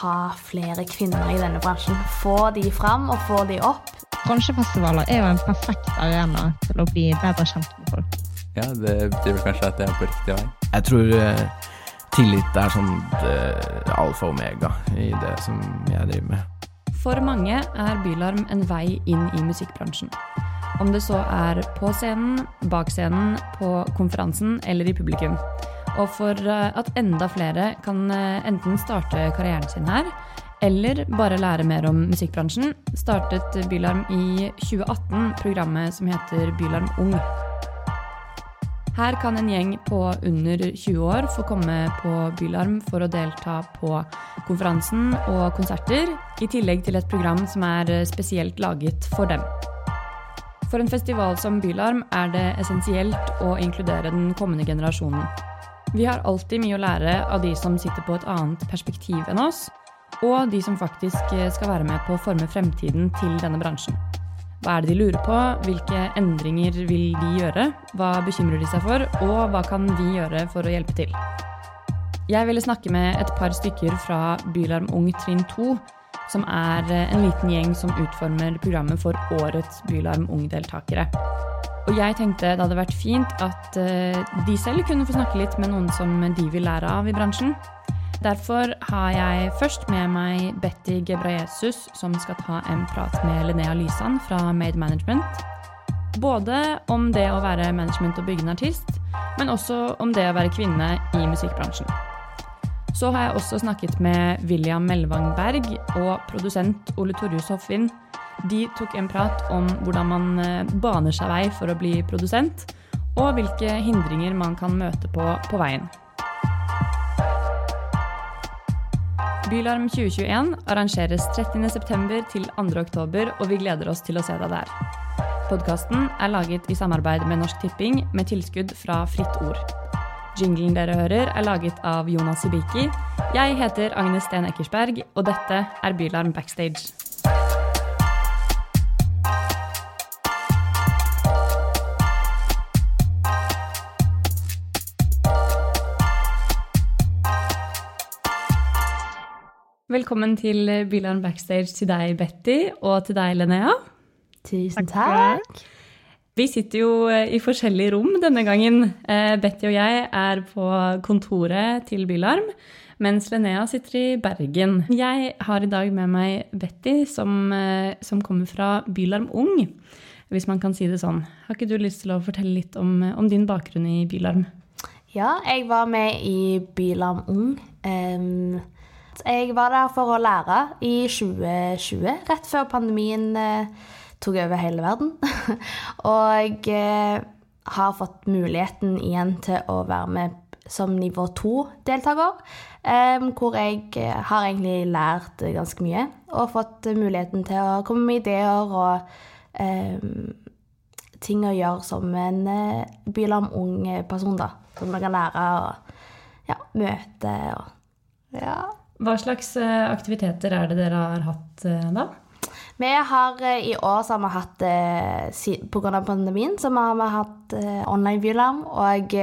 ha flere kvinner i denne bransjen. Få de fram og få de opp. Bransjefestivaler er jo en perfekt arena til å bli bedre kjent med folk. Ja, det betyr vel kanskje at det er på riktig vei. Jeg tror eh, tillit er sånn eh, alfa og omega i det som jeg driver med. For mange er Bylarm en vei inn i musikkbransjen. Om det så er på scenen, bak scenen, på konferansen eller i publikum. Og for eh, at enda flere kan eh, enten starte karrieren sin her, eller bare lære mer om musikkbransjen, startet Bylarm i 2018 programmet som heter Bylarm Ung. Her kan en gjeng på under 20 år få komme på Bylarm for å delta på konferansen og konserter, i tillegg til et program som er spesielt laget for dem. For en festival som Bylarm er det essensielt å inkludere den kommende generasjonen. Vi har alltid mye å lære av de som sitter på et annet perspektiv enn oss, og de som faktisk skal være med på å forme fremtiden til denne bransjen. Hva er det de lurer på? Hvilke endringer vil de gjøre? Hva bekymrer de seg for? Og hva kan vi gjøre for å hjelpe til? Jeg ville snakke med et par stykker fra Bylarm Ung trinn 2, som er en liten gjeng som utformer programmet for årets Bylarm Ung-deltakere. Og jeg tenkte det hadde vært fint at eh, de selv kunne få snakke litt med noen som de vil lære av i bransjen. Derfor har jeg først med meg Betty Gebraesus, som skal ta en prat med Linnea Lysand fra Made Management. Både om det å være management og bygge en artist, men også om det å være kvinne i musikkbransjen. Så har jeg også snakket med William Melvang Berg og produsent Ole Torjus Hoffvin. De tok en prat om hvordan man eh, baner seg vei for å bli produsent, og hvilke hindringer man kan møte på på veien. Bylarm 2021 arrangeres 30.9. til 2.10, og vi gleder oss til å se deg der. Podkasten er laget i samarbeid med Norsk Tipping med tilskudd fra Fritt Ord. Jinglen dere hører, er laget av Jonas Sibiki. Jeg heter Agnes Sten Eckersberg, og dette er Bylarm Backstage. Velkommen til Bylarm Backstage til deg, Betty, og til deg, Linnea. Tusen takk. Vi sitter jo eh, i forskjellige rom denne gangen. Eh, Betty og jeg er på kontoret til Bylarm, mens Linnea sitter i Bergen. Jeg har i dag med meg Betty, som, eh, som kommer fra Bylarm Ung, hvis man kan si det sånn. Har ikke du lyst til å fortelle litt om, om din bakgrunn i Bylarm? Ja, jeg var med i Bylarm Ung. Um, jeg var der for å lære i 2020, rett før pandemien eh, tok over hele verden. og jeg eh, har fått muligheten igjen til å være med som nivå to-deltaker. Eh, hvor jeg eh, har egentlig lært ganske mye og fått muligheten til å komme med ideer og eh, ting å gjøre som en bylarm ung person, da. Som jeg kan lære å ja, møte og ja, hva slags aktiviteter er det dere har hatt da? Vi har eh, I år så har vi hatt Pga. pandemien så har vi hatt online bylarm. Og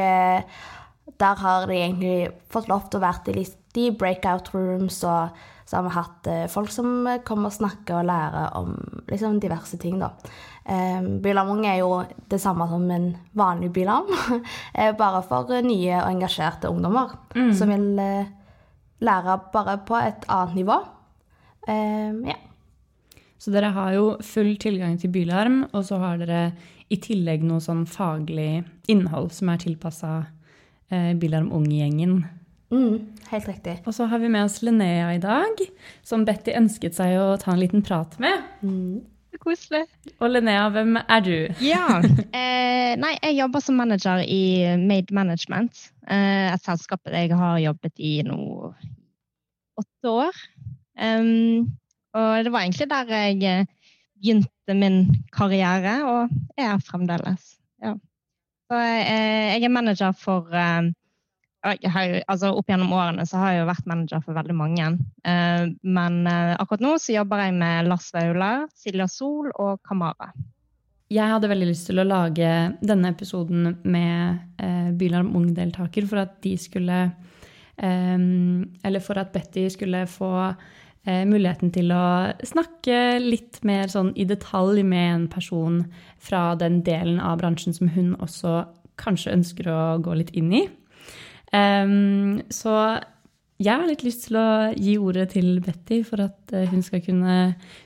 der har de egentlig fått lov til å være i de breakout rooms. Og så har vi hatt folk som kommer og snakker og lærer om liksom, diverse ting. da. Bylarm er jo det samme som en vanlig bylarm, bare for nye og engasjerte ungdommer mm. som vil lære bare på et annet nivå. Um, ja. Så dere har jo full tilgang til Bylarm, og så har dere i tillegg noe sånn faglig innhold som er tilpassa eh, Bylarm Ung-gjengen. Mm, helt riktig. Og så har vi med oss Linnea i dag, som Betty ønsket seg å ta en liten prat med. Mm. Koselig. Og Linnea, hvem er du? ja, eh, Nei, jeg jobber som manager i Made Management. Eh, et selskap jeg har jobbet i nå åtte år. Um, og det var egentlig der jeg eh, begynte min karriere, og er fremdeles. Ja. Så eh, jeg er manager for eh, altså Opp gjennom årene så har jeg jo vært manager for veldig mange. Men akkurat nå så jobber jeg med Lars Vaular, Silja Sol og Kamara. Jeg hadde veldig lyst til å lage denne episoden med eh, Bylarm Ung-deltaker for at de skulle eh, eller for at Betty skulle få muligheten til å snakke litt mer sånn i detalj med en person fra den delen av bransjen som hun også kanskje ønsker å gå litt inn i. Så jeg har litt lyst til å gi ordet til Betty for at eh, hun skal kunne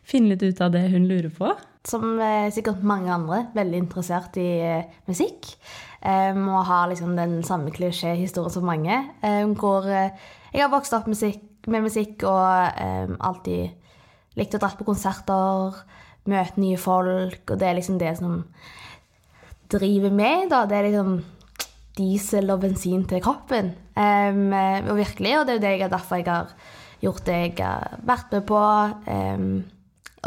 finne litt ut av det hun lurer på. Som eh, sikkert mange andre, veldig interessert i eh, musikk. Um, og har liksom den samme klisjéhistorien som mange. Um, hvor eh, jeg har vokst opp musikk, med musikk og um, alltid likt å dra på konserter, møte nye folk, og det er liksom det som driver meg, da. Det er liksom diesel og bensin til kroppen. Um, og virkelig, og det er jo det jeg, derfor jeg har gjort det jeg har vært med på um,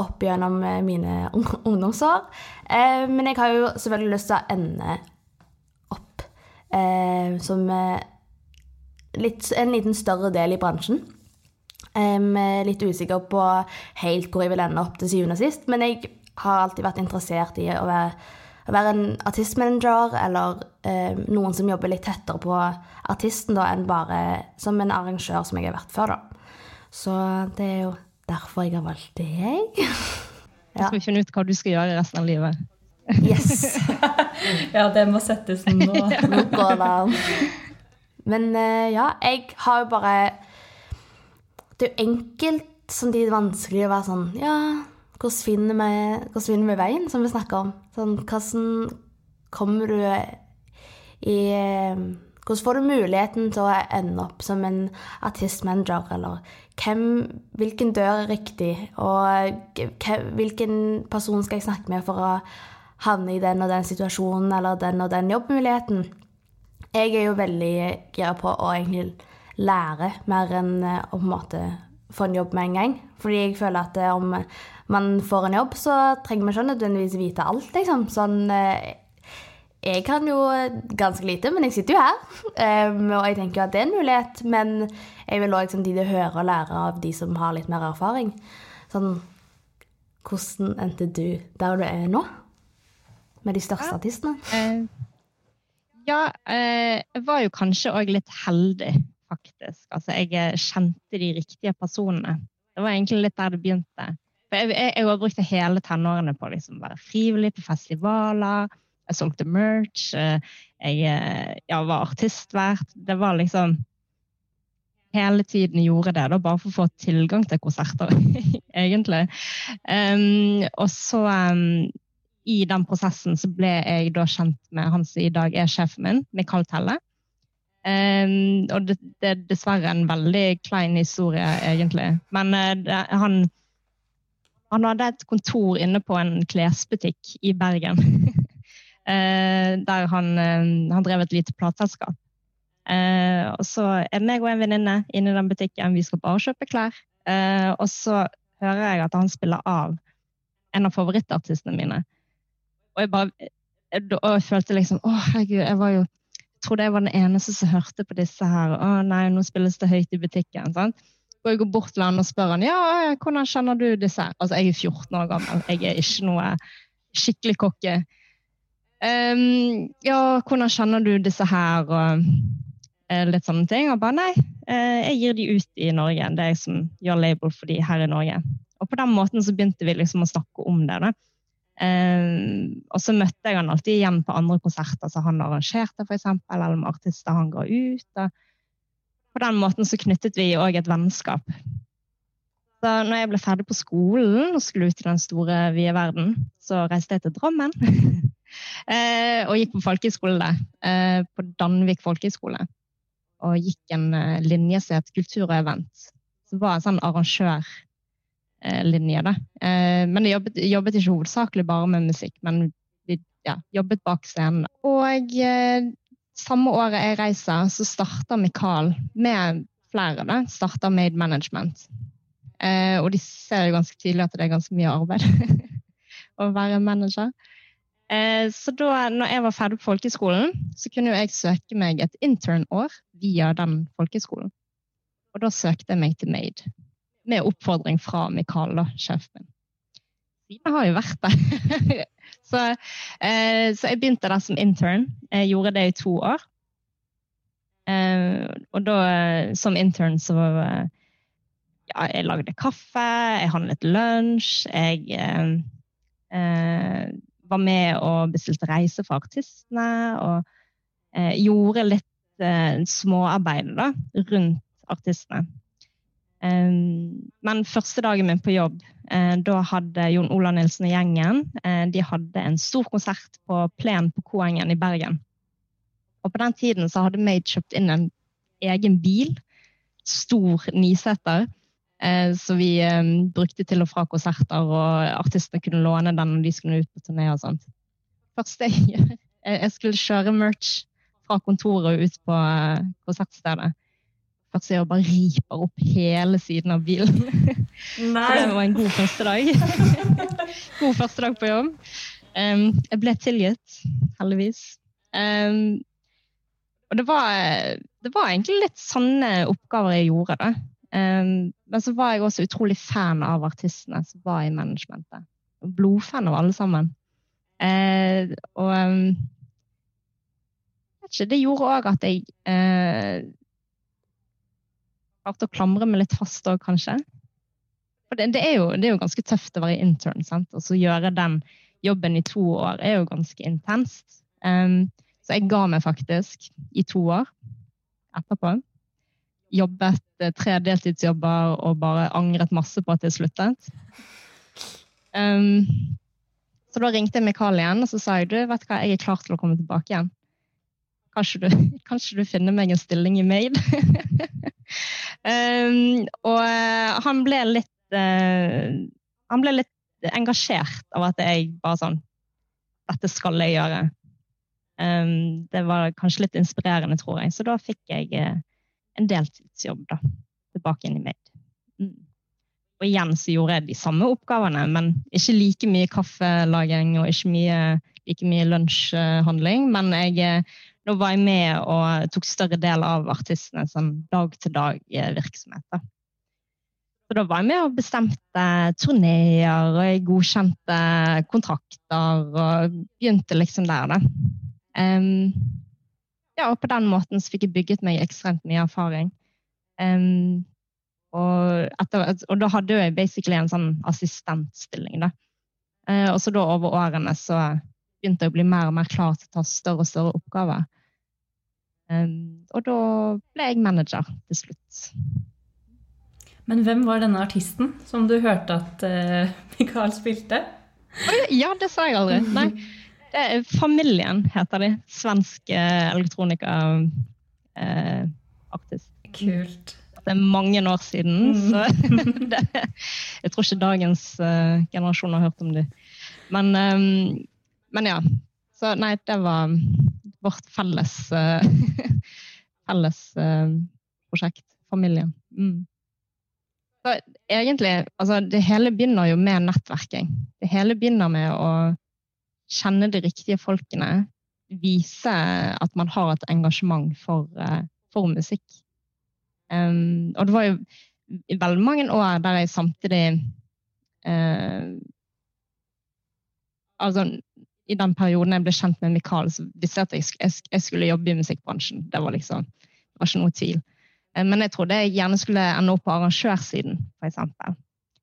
opp gjennom mine ungdomsår. Um, men jeg har jo selvfølgelig lyst til å ende opp eh, som eh, litt, en liten større del i bransjen. Um, litt usikker på helt hvor jeg vil ende opp til syvende og sist, men jeg har alltid vært interessert i å være, å være en artistmanager eller um, noen som jobber litt tettere på artisten da, enn bare som en arrangør, som jeg har vært før. da. Så det er jo derfor jeg har valgt det, jeg. ja. Skal vi finne ut hva du skal gjøre resten av livet? Yes. ja, det må settes nå. Nå går det an. Men uh, ja, jeg har jo bare Det er jo enkelt, samtidig vanskelig å være sånn Ja, hvordan finner vi, hvordan finner vi veien, som vi snakker om? Sånn, hvordan kommer du i hvordan får du muligheten til å ende opp som en artistmanager, eller hvem, hvilken dør er riktig, og hvilken person skal jeg snakke med for å havne i den og den situasjonen eller den og den jobbmuligheten. Jeg er jo veldig gira på å egentlig lære mer enn eh, å på en måte få en jobb med en gang. Fordi jeg føler at eh, om man får en jobb, så trenger man ikke nødvendigvis vite alt, liksom. Sånn eh, Jeg kan jo ganske lite, men jeg sitter jo her. Um, og jeg tenker jo at det er en mulighet. Men jeg vil òg samtidig høre og lære av de som har litt mer erfaring. Sånn Hvordan endte du der du er nå? med de største artistene? Ja, jeg var jo kanskje òg litt heldig, faktisk. Altså, jeg eh, kjente de riktige personene. Det var egentlig litt der det begynte. For jeg, jeg, jeg brukte hele tenårene på å liksom, være frivillig på festivaler. Jeg solgte merch. Eh, jeg eh, ja, var artistvert. Det var liksom hele tiden gjorde det, da, bare for å få tilgang til konserter, egentlig. Um, og så um, i den prosessen så ble jeg da kjent med han som i dag er sjefen min, Mikael Telle. Um, og det, det, er dessverre en veldig klein historie, egentlig. Men uh, det, han, han hadde et kontor inne på en klesbutikk i Bergen. uh, der han, uh, han, drev et lite plateselskap. og så er meg og en venninne inne i den butikken, vi skal bare kjøpe klær. og så hører jeg at han spiller av en av favorittartistene mine. Og jeg bare og jeg følte liksom Å, herregud, jeg var jo trodde jeg var den eneste som hørte på disse her. Å nei, nå spilles det høyt i butikken. sant? Og jeg går bort til han og spør han, ja, hvordan kjenner du disse her? Altså, jeg er 14 år gammel, jeg er ikke noe skikkelig kokke. Um, ja, hvordan kjenner du disse her? Og uh, litt sånne ting. Og bare nei, uh, jeg gir de ut i Norge. Det er jeg som gjør label for de her i Norge. Og på den måten så begynte vi liksom å snakke om det. da. Um, og så møtte jeg han alltid igjen på andre konserter som han arrangerte, f.eks., eller med artister han ga ut. Og på den måten så knyttet vi òg et vennskap. Så når jeg ble ferdig på skolen og skulle ut i den store, vide verden, så reiste jeg til Drammen. uh, og gikk på folkehøyskole der, uh, på Danvik folkehøgskole. Og gikk en uh, linje som het Kulturevent. Som var en sånn arrangør Eh, linje. Da. Eh, men jeg jobbet, jobbet, ikke hovedsakelig bare med musikk, men vi ja, jobbet bak scenen. Og eh, samme året jeg reiser, så starter Mikael med flere. da, starter Made Management. og de ser jo ganske tydelig at det er ganske mye arbeid å være manager. Så da når jeg var ferdig på folkeskolen, så kunne jeg søke meg et internår via den folkeskolen. Og da søkte jeg meg til Made med oppfordring fra Mikael, da, sjefen min. Siden har jo vært der. så, eh, så, jeg begynte der som intern. Jeg gjorde det i to år. Eh, og da, eh, som intern, så eh, ja, jeg lagde kaffe, jeg handlet lunsj, jeg eh, eh, var med og bestilte reiser for artistene, og gjorde litt eh, småarbeid da, rundt artistene. Men første dagen min på jobb, eh, da hadde Jon Ola Nilsen og gjengen eh, de hadde en stor konsert på Plen på Koengen i Bergen. Og på den tiden så hadde Made kjøpt inn en egen bil, stor niseter, som vi eh, brukte til og fra konserter, og artistene kunne låne den når de skulle ut på turné og sånt. Første jeg jeg skulle kjøre merch fra kontoret ut på eh, konsertstedet. Først jeg bare riper opp hele siden av bilen. Så det var en god første dag. god første dag på jobb. Um, jeg ble tilgitt, heldigvis. Um, og det var, det var, egentlig litt sånne oppgaver jeg gjorde. da. Um, men så var jeg også utrolig fan av artistene som var i managementet. Blodfan av alle sammen. Uh, og ikke, det gjorde òg at jeg uh, klarte å klamre meg litt fast òg, kanskje. For det, det, er jo, det, er jo, ganske tøft å være intern, sant? og så gjøre den jobben i to år er jo ganske intenst. Um, så jeg ga meg faktisk i to år etterpå. Jobbet eh, tre deltidsjobber og bare angret masse på at jeg sluttet. Um, så da ringte jeg Mikael igjen og så sa jeg, du, vet hva, jeg er klar til å komme tilbake igjen. Kanskje du, kanskje du finner meg en stilling i Made? Um, og uh, han ble litt uh, Han ble litt engasjert av at jeg bare sånn Dette skal jeg gjøre. Um, det var kanskje litt inspirerende, tror jeg. Så da fikk jeg uh, en deltidsjobb da, tilbake inn i Made. Mm. Og igjen så gjorde jeg de samme oppgavene, men ikke like mye kaffelaging og ikke mye, like mye lunsjhandling. Men jeg nå var jeg med og tok større del av artistene sånn dag-til-dag-virksomhet. Så da var jeg med og bestemte turneer, og jeg godkjente kontrakter og begynte liksom der, da. Um, ja, og på den måten så fikk jeg bygget meg ekstremt mye erfaring. Um, og, etter, og, da hadde jeg basically en sånn assistentstilling, da. Uh, og så da over årene så begynte å bli mer og mer klar til å ta større og større oppgaver. Um, og da ble jeg manager til slutt. Men hvem var denne artisten som du hørte at uh, Mikael spilte? Ja, det sa jeg aldri. Nei. Det er Familien heter de. Svensk elektronikaartist. Uh, Kult. Det er mange år siden, mm. så det, jeg tror ikke dagens uh, generasjon har hørt om dem. Men um, men ja. Så nei, det var vårt felles, uh, felles uh, prosjekt. Familien. Mm. Så egentlig, altså det hele begynner jo med nettverking. Det hele begynner med å kjenne de riktige folkene. Vise at man har et engasjement for, uh, for musikk. Um, og det var jo i veldig mange år der jeg samtidig uh, Altså i den perioden jeg ble kjent med Mikael, så visste jeg at jeg, jeg, skulle jobbe i musikkbransjen. Det var liksom, det var ikke noe tvil. Eh, men jeg trodde jeg gjerne skulle ende opp på arrangørsiden, f.eks.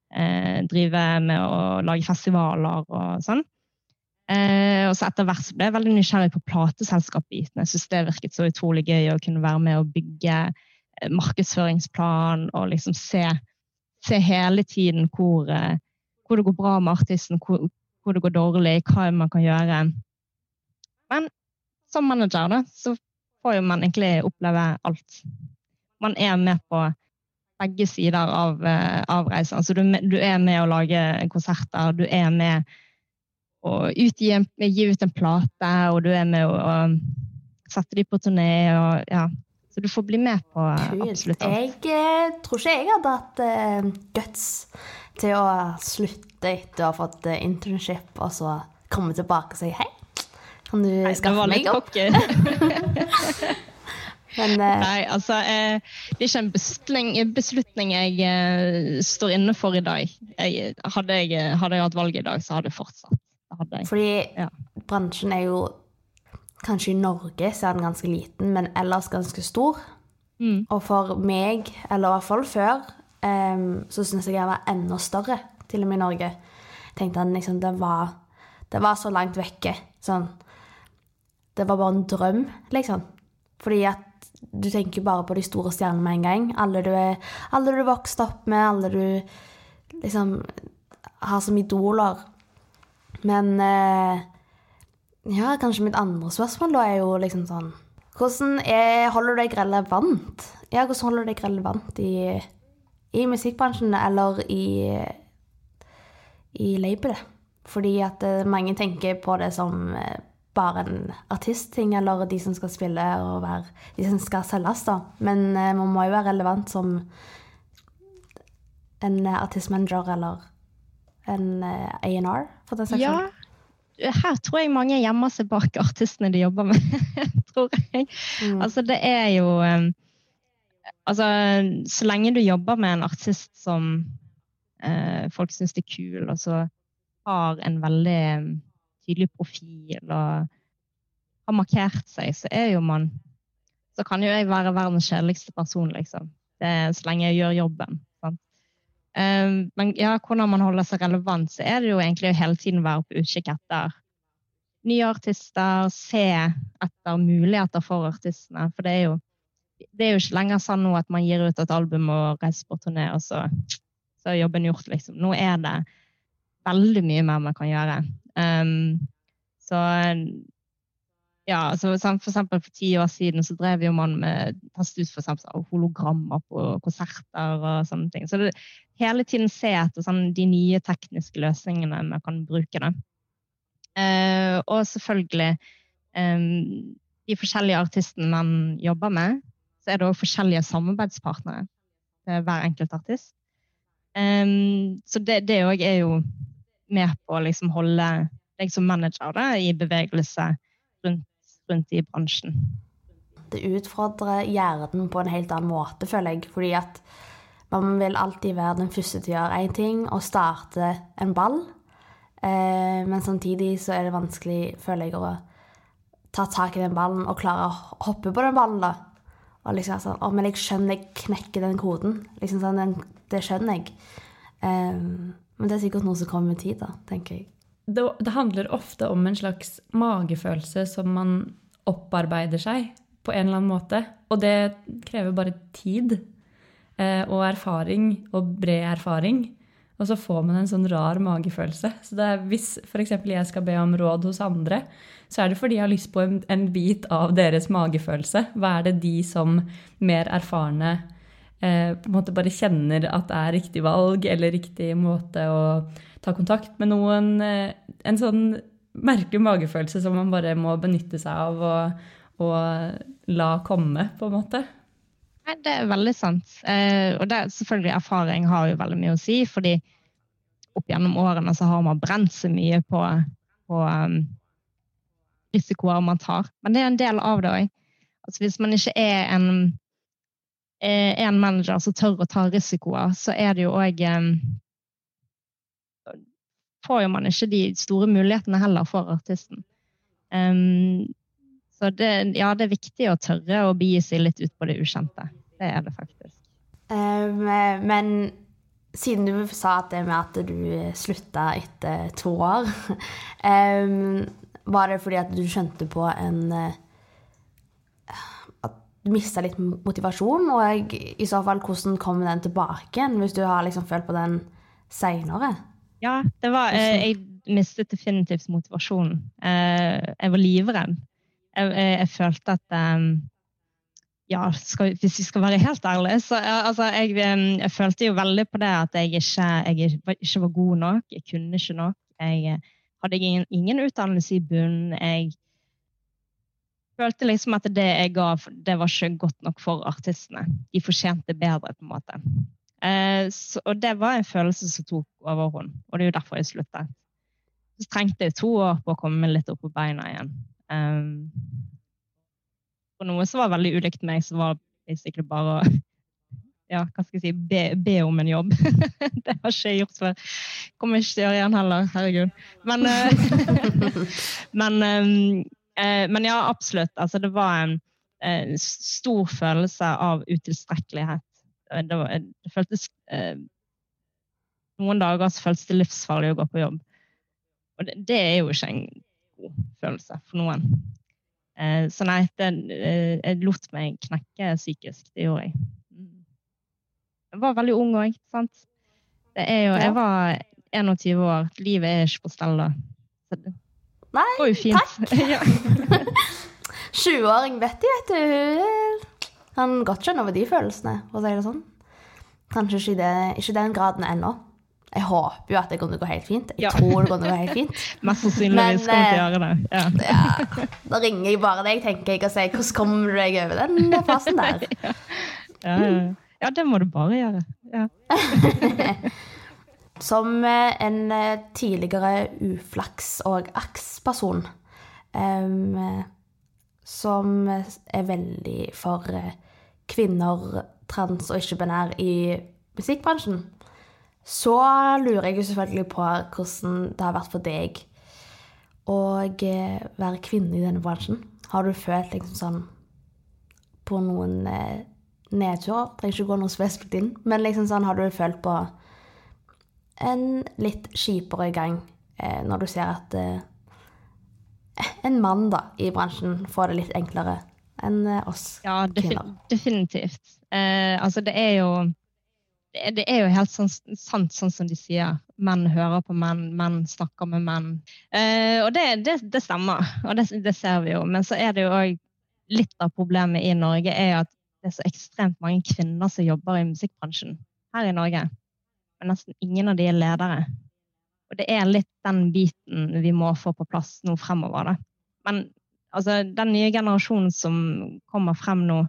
Eh, drive med å lage festivaler og sånn. Eh, og så etter hvert så ble jeg veldig nysgjerrig på plateselskapbiten. Jeg syntes det virket så utrolig gøy å kunne være med å bygge eh, markedsføringsplan og liksom se, se hele tiden hvor, hvor, det går bra med artisten, hvor, hvor det går dårlig, hva man kan gjøre. Men som manager da, så får man egentlig oppleve alt. Man er med på begge sider av, uh, av reisen. Så du, du, er med å lage konserter, du er med å utgi, gi ut en plate, og du er med å, å sette dem på turné. Og, ja. Så du får bli med på absolutt alt. Jeg eh, tror ikke jeg hadde hatt uh, guts til å slutte etter å ha fått eh, internship, og så komme tilbake og si hei. Kan du Nei, skaffe meg jobb? Men, uh, Nei, altså eh, en beslutning, jeg eh, står inne for i dag. Jeg, hadde, jeg, hadde, jeg, hatt valget i dag, så hadde jeg fortsatt. Hadde jeg. Fordi ja. bransjen er jo Kanskje i Norge så er den ganske liten, men ellers ganske stor. Mm. Og for meg, eller i hvert fall før, em, så syns jeg jeg var enda større, til og med i Norge. Jeg tenkte at liksom, det, var, det var så langt vekke. Sånn. Det var bare en drøm, liksom. Fordi at du tenker bare på de store stjernene med en gang. Alle du er alle du vokste opp med, alle du liksom har som idoler. Men eh, ja, kanskje mitt andre spørsmål da er jo liksom sånn Hvordan er, holder du deg relevant? Ja, hvordan holder du deg relevant i, i musikkbransjen eller i, i labelet? Fordi at eh, mange tenker på det som eh, bare en artistting, eller de som skal spille og være De som skal selges, da. Men eh, man må jo være relevant som en artistmanager eller en A&R, for den saks Ja. skyld. Her tror jeg mange gjemmer seg bak artistene de jobber med. tror jeg. Mm. Altså, det er jo Altså, så lenge du jobber med en artist som eh, folk syns er kul, og så har en veldig um, tydelig profil og har markert seg, så er jo man Så kan jo jeg være verdens kjedeligste person, liksom. Det, så lenge jeg gjør jobben. Um, men ja, hvordan man holder seg relevant, så er det jo egentlig å hele tiden være på utkikk etter nye artister, se etter muligheter for artistene. For det er jo, det er jo ikke lenger sånn nå at man gir ut et album og reiser på turné, og så, så er jobben gjort, liksom. Nå er det veldig mye mer man kan gjøre. Um, så ja, altså, sånn for eksempel for ti år siden så drev jo man med testet ut for eksempel, sånn hologrammer på konserter og sånne ting. Så det, hele tiden se etter sånn, de nye tekniske løsningene man kan bruke. det. Uh, og selvfølgelig um, de forskjellige artistene man jobber med, så er det òg forskjellige samarbeidspartnere til hver enkelt artist. Um, så det, òg er jo med på å liksom holde deg som manager da, i bevegelse rundt, rundt i bransjen. det utfordrer hjernen på en helt annen måte, føler jeg. Fordi at man vil alltid være den første til å gjøre én ting og starte en ball. Eh, men samtidig så er det vanskelig, føler jeg, å ta tak i den ballen og klare å hoppe på den ballen, da. Og liksom sånn Å, men jeg skjønner jeg knekker den koden. Liksom sånn, den, Det skjønner jeg. Um, men det er sikkert noe som kommer med tid, da, tenker jeg. det, det handler ofte om en slags magefølelse som man opparbeider seg på en eller annen måte. Og det krever bare tid eh, og erfaring og bred erfaring. Og så får man en sånn rar magefølelse. Så det er, hvis f.eks. jeg skal be om råd hos andre, så er det fordi jeg har lyst på en, en bit av deres magefølelse. Hva er det de som mer erfarne eh, på en måte bare kjenner at det er riktig valg eller riktig måte å ta kontakt med noen. Eh, en sånn merkelig magefølelse som man bare må benytte seg av og, og la komme, på en måte. Det er veldig sant. Eh, og det, selvfølgelig erfaring har jo veldig mye å si, fordi opp gjennom årene så har man brent seg mye på, på um, risikoer man tar. Men det er en del av det òg. Altså, hvis man ikke er en, eh, en manager som tør å ta risikoer, så er det jo òg um, Får jo man ikke de store mulighetene heller for artisten. Um, så det, ja, det er viktig å tørre å begi seg litt ut på det ukjente. Det er det faktisk. Um, men siden du sa at det med at du slutta etter to år um, Var det fordi at du skjønte på en At du mista litt motivasjon? Og i så fall, hvordan kommer den tilbake igjen, hvis du har liksom følt på den seinere? Ja, det var eh, Jeg mistet definitivt motivasjonen. Eh, jeg var livredd. Jeg, jeg, jeg følte at um, ja, skal, hvis vi skal være helt ærlige, så altså, jeg, jeg, følte jo veldig på det at jeg ikke, jeg ikke var god nok. Jeg kunne ikke nok. Jeg hadde ingen, ingen utdannelse i bunnen. Jeg følte liksom at det jeg ga, det var ikke godt nok for artistene. De fortjente bedre, på en måte. Eh, så, og det var en følelse som tok overhånd, og det er jo derfor jeg sluttet. Så trengte jeg to år på å komme litt opp på beina igjen. Um, for noe som var veldig ulikt meg, så var basically bare å ja, hva skal jeg si, be, be om en jobb. det har ikke jeg gjort før. Kommer ikke til å gjøre igjen heller, herregud. Men, uh, men um, Eh, men ja, absolutt. Altså, det var en en stor følelse av utilstrekkelighet. Eh, Det, var, det føltes eh, Noen dager så føltes det livsfarlig å gå på jobb. Og det, det er jo ikke en god følelse for noen. Eh, så nei, det, eh, jeg lot meg knekke psykisk. Det gjorde jeg. Mm. Jeg var veldig ung òg, sant. Det er jo, jeg var 21 år. Livet er ikke på stell da. Så det Nei, var jo fint. Takk! 20-åring Betty, vet du. Han godt skjønner over de følelsene, for å si det sånn. Kanskje ikke det, ikke i den graden ennå. Jeg håper jo at det kommer til å gå helt fint. Jeg Ja. tror det kommer til å gå helt fint. Mest sannsynligvis kommer til å gjøre det. Ja. Ja, da ringer jeg bare deg, tenker jeg, og sier hvordan kommer du deg over den fasen der? Ja, ja, ja. det må du bare gjøre. Ja. Som eh, en eh, tidligere uflaks- og aksperson, eh, som er veldig for eh, kvinner, trans og ikke-binær i musikkbransjen, så lurer jeg jo selvfølgelig på hvordan det har vært for deg å eh, være kvinne i denne bransjen. Har du følt liksom sånn på noen eh, nedturer? Trenger ikke gå noe spesifikt inn, men liksom sånn, har du følt på en litt kjipere gang eh, når du ser at eh, en mann da, i bransjen får det litt enklere enn oss Ja, kvinner. definitivt. Eh, altså, det er jo det er, jo helt sånn, sant sånn som de sier. Menn hører på menn, menn snakker med menn. Eh, og det, det, det stemmer, og det, det ser vi jo. Men så er det jo òg litt av problemet i Norge er at det er så ekstremt mange kvinner som jobber i musikkbransjen her i Norge. Men nesten ingen av de er ledere. Og det er litt den biten vi må få på plass nå fremover. Da. Men altså, den nye generasjonen som kommer frem nå,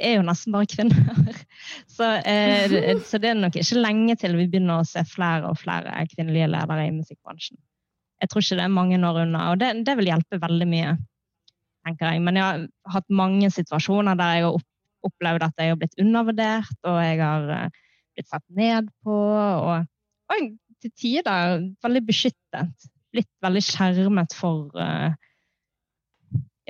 er jo nesten bare kvinner. Så, eh, så det er nok ikke lenge til vi begynner å se flere og flere kvinnelige ledere i musikkbransjen. Jeg tror ikke det er mange år unna, og det, det vil hjelpe veldig mye. tenker jeg. Men jeg har hatt mange situasjoner der jeg har opplevd at jeg har blitt undervurdert, og jeg har eh, blitt sett ned på, og, og til tider veldig beskyttet. Blitt veldig skjermet for eh,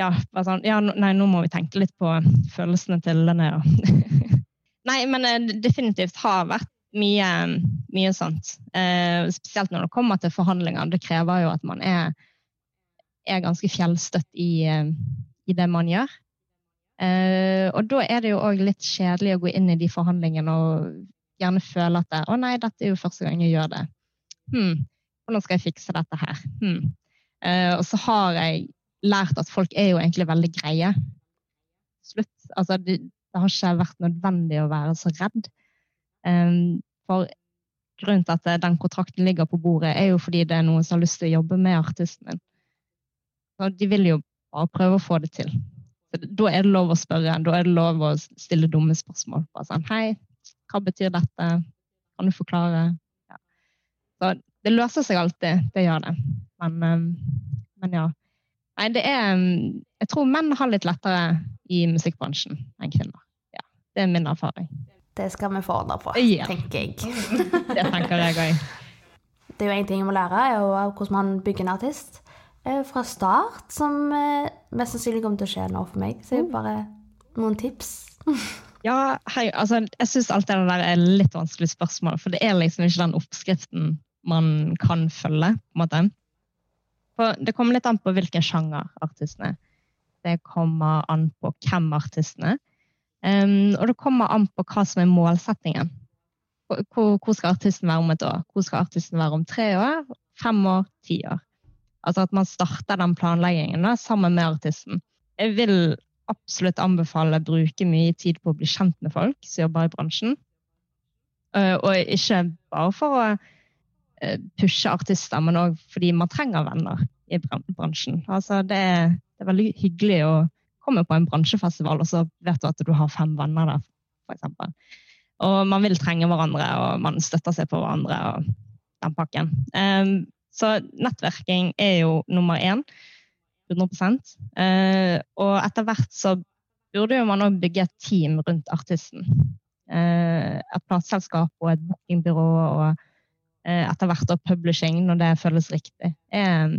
ja, bare sånn, ja, nei, nå må vi tenke litt på følelsene til Linnea. nei, men eh, det definitivt har vært mye, mye sånt. Eh, spesielt når det kommer til forhandlinger. Det krever jo at man er, er ganske fjellstøtt i, eh, i det man gjør. Eh, og da er det jo òg litt kjedelig å gå inn i de forhandlingene og gjerne føle at det, å nei, dette er jo første gang jeg gjør det. Hm, hvordan skal jeg fikse dette her? Hm. Eh, og så har jeg lært at folk er jo egentlig veldig greie. Slutt. Altså, det, det har ikke vært nødvendig å være så redd. Um, for grunnen til at den kontrakten ligger på bordet, er jo fordi det er noen som har lyst til å jobbe med artisten min. Så de vil jo bare prøve å få det til. Så da er det lov å spørre, da er det lov å stille dumme spørsmål. Bare sånn, hei, hva betyr dette? Kan du forklare? Ja. Så det løser seg alltid, det gjør det. Men, um, men ja. Nei, det er um, Jeg tror menn har litt lettere i musikkbransjen enn kvinner. Ja, det er min erfaring. Det skal vi få ordna på, Ja. tenker jeg. Det tenker jeg òg. Det er jo en ting jeg må lære, er jo hvordan man bygger en artist eh, fra start, som eh, mest sannsynlig kommer til å skje nå for meg. Så det er bare noen tips. Ja, hei, altså, jeg syns alt det der er litt vanskelig spørsmål, for det er liksom ikke den oppskriften man kan følge. på en måte. For det kommer litt an på hvilken sjanger artisten er. Det kommer an på hvem artisten er. Um, og det kommer an på hva som er målsettingen. Hvor, hvor- skal artisten være om et år? Hvor skal artisten være om tre år? Fem år? Ti år? Altså at man starter den planleggingen da, sammen med artisten. Jeg vil absolutt anbefale å bruke mye tid på å bli kjent med folk som jobber i bransjen. Uh, og ikke bare for å pushe artister, men òg fordi man trenger venner i bransjen. Altså, det, er, det er veldig hyggelig å komme på en bransjefestival, og så vet du at du har fem venner der, f.eks. Og man vil trenge hverandre, og man støtter seg på hverandre og den pakken. Um, så nettverking er jo nummer én. 100% eh, Og etter hvert så burde jo man òg bygge et team rundt artisten. Uh, et plateselskap og et bookingbyrå og eh, etter hvert og publishing, når det føles riktig, er,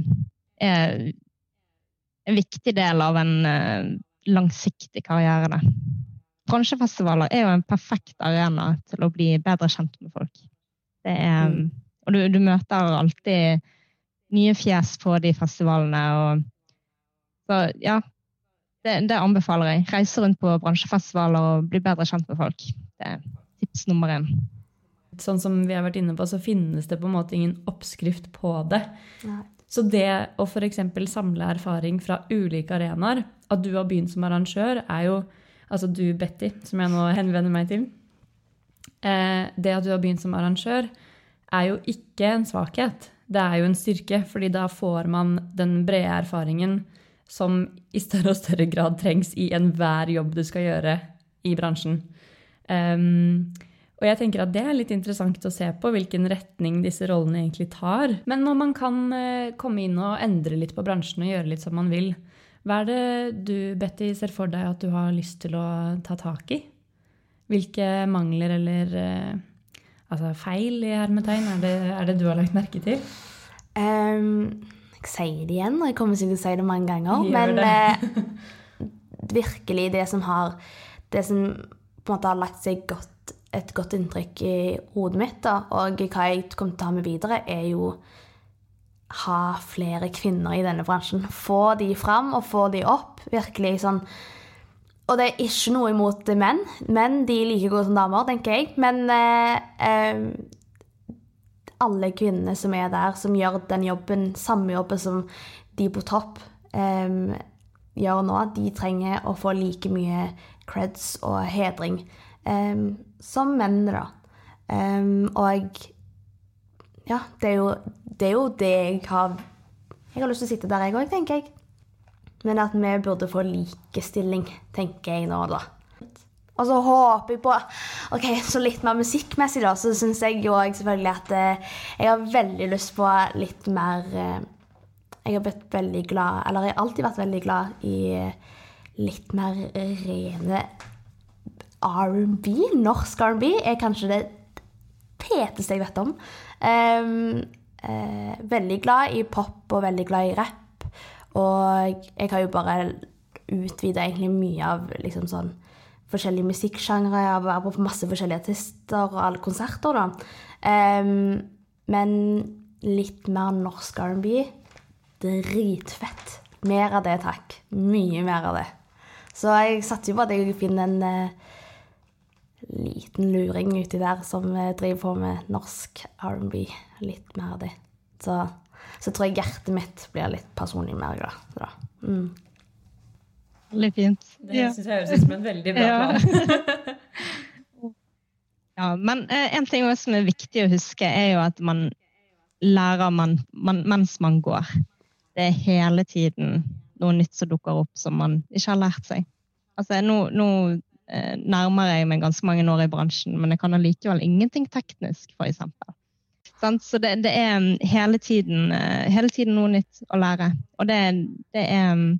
er en viktig del av en eh, langsiktig karriere. det. Bransjefestivaler er jo en perfekt arena til å bli bedre kjent med folk. Det er, Mm. Og du, du møter alltid nye fjes på de festivalene. Og, så ja, det, det anbefaler jeg. Reise rundt på bransjefestivaler og bli bedre kjent med folk. Det er tips nummer én. Sånn som vi har vært inne på, så finnes det på en måte ingen oppskrift på det. Nei. Så det å f.eks. samle erfaring fra ulike arenaer, at du har begynt som arrangør, er jo Altså du, Betty, som jeg nå henvender meg til. Eh, det at du har begynt som arrangør, er jo ikke en svakhet. Det er jo en styrke, fordi da får man den brede erfaringen som i større og større grad trengs i enhver jobb du skal gjøre i bransjen. Um, og jeg tenker at det er litt interessant å se på hvilken retning disse rollene egentlig tar. Men når man kan eh, komme inn og endre litt på bransjen og gjøre litt som man vil, hva er det du, Betty, ser for deg at du har lyst til å ta tak i? Hvilke mangler eller eh, altså feil i hermetegn er det, er det du har lagt merke til? Um, jeg sier det igjen, og jeg kommer sikkert til å si det mange ganger. Gjør men det. eh, virkelig det som har Det som på en måte har lagt seg godt, et godt inntrykk i hodet mitt, da, og hva jeg kommer til å ha med videre, er jo ha flere kvinner i denne bransjen. Få de fram og få de opp. Virkelig sånn Og det er ikke noe imot menn. Menn de er like gode som damer, tenker jeg. Men eh, eh, alle kvinnene som er der, som gjør den jobben, samme jobben som de på topp em, gjør nå, de trenger å få like mye creds og hedring em, som menn, da. Um, og ja, det er, jo, det er jo det jeg har Jeg har lyst til å sitte der, jeg òg, tenker jeg. Men at vi burde få likestilling, tenker jeg nå, da. Og så håper jeg på Ok, så litt mer musikkmessig, da, så syns jeg jo selvfølgelig at eh, jeg har veldig lyst på litt mer eh, Jeg har blitt veldig glad Eller jeg har alltid vært veldig glad i eh, litt mer rene R&B. Norsk R&B er kanskje det peteste jeg vet om. Um, uh, veldig glad i pop og veldig glad i rapp. Og jeg har jo bare utvida egentlig mye av liksom sånn forskjellige musikksjangre. Jeg har vært på masse forskjellige artister og alle konserter, da. Um, men litt mer norsk R&B. Dritfett. Mer av det, takk. Mye mer av det. Så jeg satser jo på at jeg finner en eh, liten luring uti der som eh, driver på med norsk R&B. Litt mer av det. Så, så tror jeg hjertet mitt blir litt personlig mer glad. Så da. Mm. Veldig fint. Det syns jeg høres ut som en veldig bra plan. Ja, men eh, en ting også som er viktig å huske, er jo at man lærer man, man, mens man går. Det er hele tiden noe nytt som dukker opp som man ikke har lært seg. Altså, nå, nå nærmer jeg meg ganske mange år i bransjen, men jeg kan allikevel ingenting teknisk, eksempel. Så det, det er mm, hele tiden, eh, hele tiden noe nytt å lære. Og det, det er mm,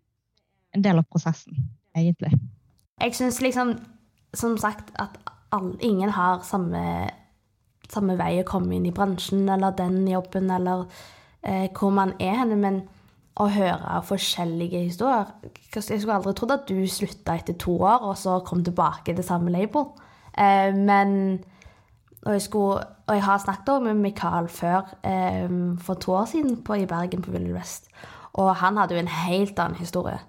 en del av prosessen, egentlig. Jeg syns liksom, som sagt, at all, ingen har samme, samme vei å komme inn i bransjen, eller den jobben, eller eh, hvor man er henne. Men å høre forskjellige historier Jeg skulle aldri trodd at du slutta etter to år, og så kom tilbake til samme label. Eh, men og jeg, skulle, og jeg har snakket med Mikael før, eh, for to år siden på, i Bergen på Willy West. Og han hadde jo en helt annen historie.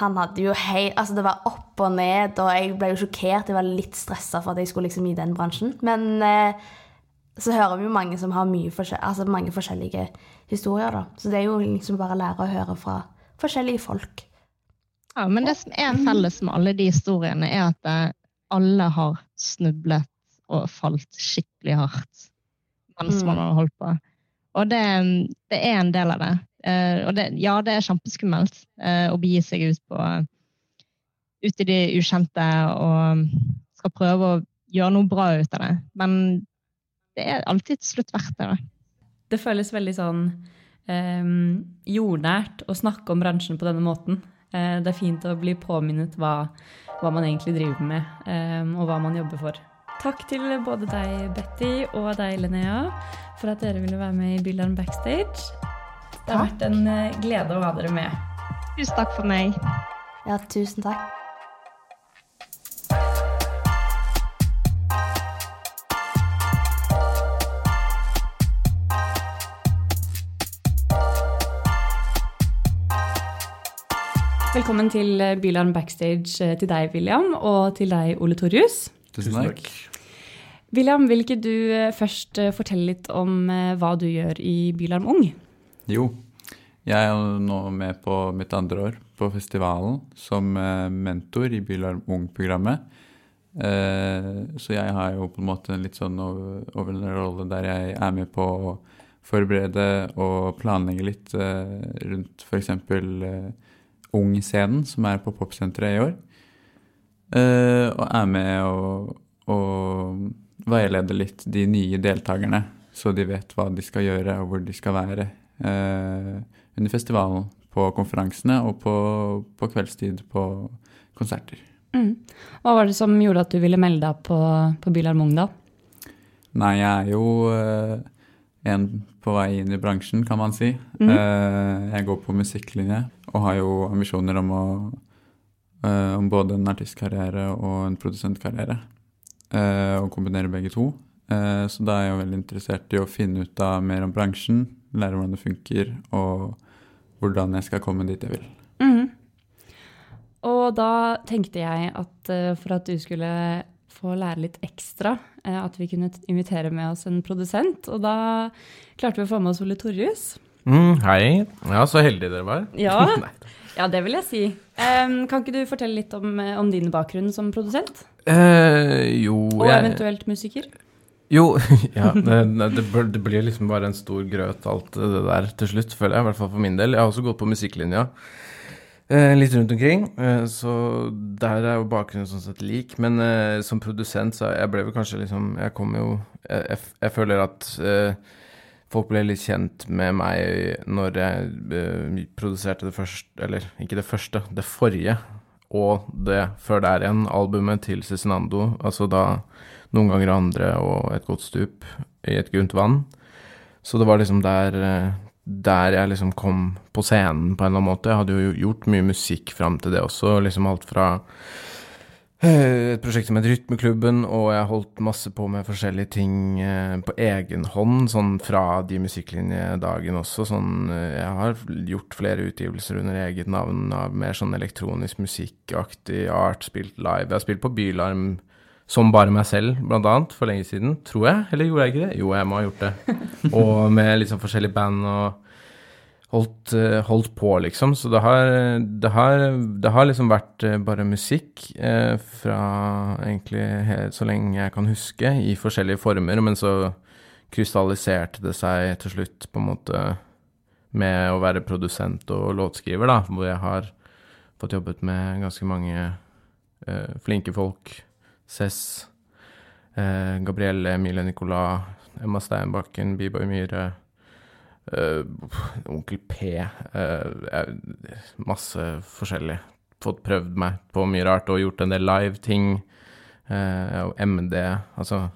Han hadde jo hei, altså Det var opp og ned, og jeg ble jo sjokkert. Jeg var litt stressa for at jeg skulle liksom i den bransjen. Men eh, så hører vi jo mange som har forskjell, altså mange forskjellige historier. da. Så det er jo liksom bare å lære å høre fra forskjellige folk. Ja, men det som er felles med alle de historiene, er at eh, alle har snublet og falt skikkelig hardt mens Mm. man har holdt på. Og det, det er en del av det. Eh, og det, ja, det er kjempeskummelt eh, å begi seg ut på ut i det ukjente og skal prøve å gjøre noe bra ut av det. Men det er alltid til slutt verdt det. Det føles veldig sånn eh, jordnært å snakke om bransjen på denne måten. Eh, det er fint å bli påminnet hva, hva man egentlig driver med, eh, og hva man jobber for. Takk til både deg, Betty, og deg, Linnea, for at dere ville være med i Bylarm Backstage. Det har vært en eh, glede å ha dere med. Tusen takk for meg. Ja, tusen takk. Velkommen til Bylarm backstage eh, til deg, William, og til deg, Ole Torjus. Tusen takk. William, vil ikke du eh, først eh, fortelle litt om hva du gjør i Bylarm Ung? Jo, jeg er nå med på mitt andre år på festivalen som mentor i Bylarm Ung-programmet. Eh, Så jeg har jo på en måte en litt sånn over- overordnet rolle der jeg er med på å forberede og planlegge litt rundt f.eks. Ung-scenen, som er på Popsenteret i år. Eh, Og er med og, og veileder litt de nye deltakerne, så de vet hva de skal gjøre og hvor de skal være eh, under festivalen, på konferansene og på, på kveldstid på konserter. Mm. Hva var det som gjorde at du ville melde deg på, på Bylarm da? Nei, jeg er jo eh, en på vei inn i bransjen, kan man si. Mm. Jeg går på musikklinje og har jo ambisjoner om å eh, om både en artistkarriere og en produsentkarriere. eh, og kombinere begge to. Så da er jeg jo veldig interessert i å finne ut av mer om bransjen, lære hvordan det funker, og hvordan jeg skal komme dit jeg vil. Mm. Og da tenkte jeg at for at du skulle få lære litt ekstra, eh, at vi kunne invitere med oss en produsent. Og da klarte vi å få med oss Ole Torjus. Mm, hei. Ja, så heldige dere var. Ja, ja det vil jeg si. Em, kan ikke du fortelle litt om, eh, om din bakgrunn som produsent? Eh, jo, Og eventuelt musiker? Jo, ja. Det, det, det blir liksom bare en stor grøt, alt det der til slutt, føler jeg. I hvert fall for min del. Jeg har også gått på musikklinja. Eh, litt rundt omkring, eh, så der er jo bakgrunnen sånn sett lik. Men eh, som produsent, så jeg ble vel kanskje liksom Jeg kom jo Jeg, jeg, jeg føler at eh, folk ble litt kjent med meg når jeg eh, produserte det første Eller ikke det første, det forrige. Og det før der igjen, albumet til Cezinando. Altså da noen ganger andre og et godt stup i et grunt vann. Så det var liksom der, eh, der jeg liksom kom på scenen på en eller annen måte. Jeg hadde jo gjort mye musikk fram til det også, liksom alt fra eh, et prosjekt som het Rytmeklubben, og jeg holdt masse på med forskjellige ting eh, på egen hånd, sånn fra de musikklinjedagene også. Sånn, eh, jeg har gjort flere utgivelser under eget navn av mer sånn elektronisk musikkaktig art, spilt live. Jeg har spilt på Bylarm som bare meg selv, blant annet, for lenge siden, tror jeg. Eller gjorde jeg ikke det? Jo, jeg må ha gjort det. Og med sånn forskjellige band og holdt, eh, holdt på, liksom. Så det har, det har, det har liksom vært eh, bare musikk eh, fra egentlig helt så lenge jeg kan huske, i forskjellige former. Men så krystalliserte det seg til slutt, på en måte, med å være produsent og låtskriver, da, hvor jeg har fått jobbet med ganske mange eh, flinke folk. Cess, eh, Gabrielle, Emilie Nicolas, Emma Steinbakken, Biboy Myhre, eh, Onkel P eh, Masse forskjellig. Fått prøvd meg på mye rart og gjort en del live-ting. Eh, og MD, altså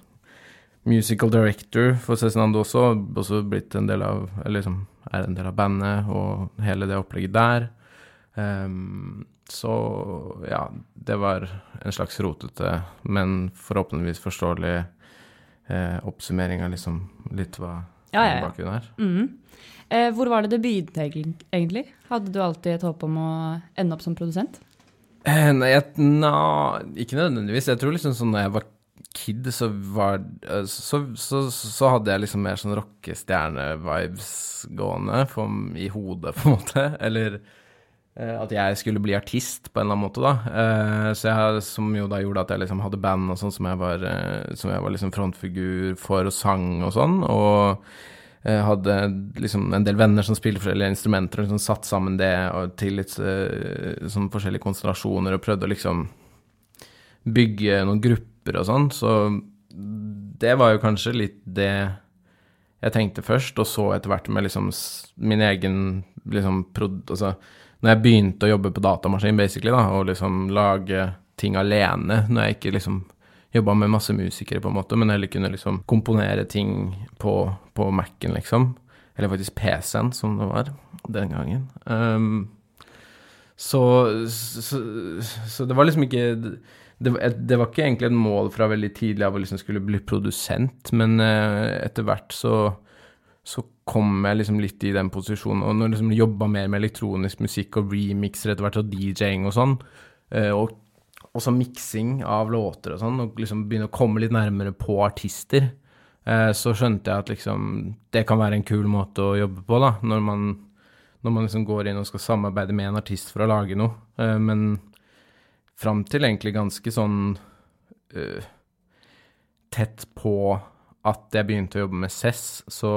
musical director for Cezinando også, også blitt en del av Eller liksom er en del av bandet og hele det opplegget der. Ehm, så ja, det var en slags rotete, men forhåpentligvis forståelig eh, oppsummering av liksom litt hva Ja, ja, ja. bakgrunnen er. Mm. Eh, hvor var det det begynte egentlig? Hadde du alltid et håp om å ende opp som produsent? Eh, Nei, jeg, na, ikke nødvendigvis. Jeg tror liksom sånn da jeg var kid, så var eh, så, så, så hadde jeg liksom mer sånn rockestjerne-vibes gående for, i hodet, på en måte. Eller at jeg skulle bli artist på en eller annen måte, da. Eh, så jeg, som jo da gjorde at jeg liksom hadde band og sånn som jeg var, eh, som jeg var liksom frontfigur for og sang og sånn. Og hadde liksom en del venner som spilte forskjellige instrumenter, og liksom satt sammen det til litt eh, sånn forskjellige konstellasjoner og prøvde å liksom bygge noen grupper og sånn. Så det var jo kanskje litt det jeg tenkte først, og så etter hvert med liksom min egen liksom prod... Altså når jeg begynte å jobbe på datamaskin, basically, da, og liksom lage ting alene, når jeg ikke liksom jobba med masse musikere, på en måte, men heller kunne liksom komponere ting på, på Mac-en, liksom. Eller faktisk PC-en, som det var den gangen. Um, Så, så, så det var liksom ikke det, det, var ikke egentlig et mål fra veldig tidlig av å liksom skulle bli produsent, men uh, etter hvert så, så kom jeg liksom litt i den posisjonen. Og når jeg liksom jobba mer med elektronisk musikk og remixer etter hvert, og DJ-ing og sånn, uh, og også miksing av låter og sånn, og liksom begynne å komme litt nærmere på artister, uh, så skjønte jeg at liksom det kan være en kul måte å jobbe på, da, når man, når man liksom går inn og skal samarbeide med en artist for å lage noe. men fram til egentlig ganske sånn uh, tett på at jeg begynte å jobbe med CESS, så,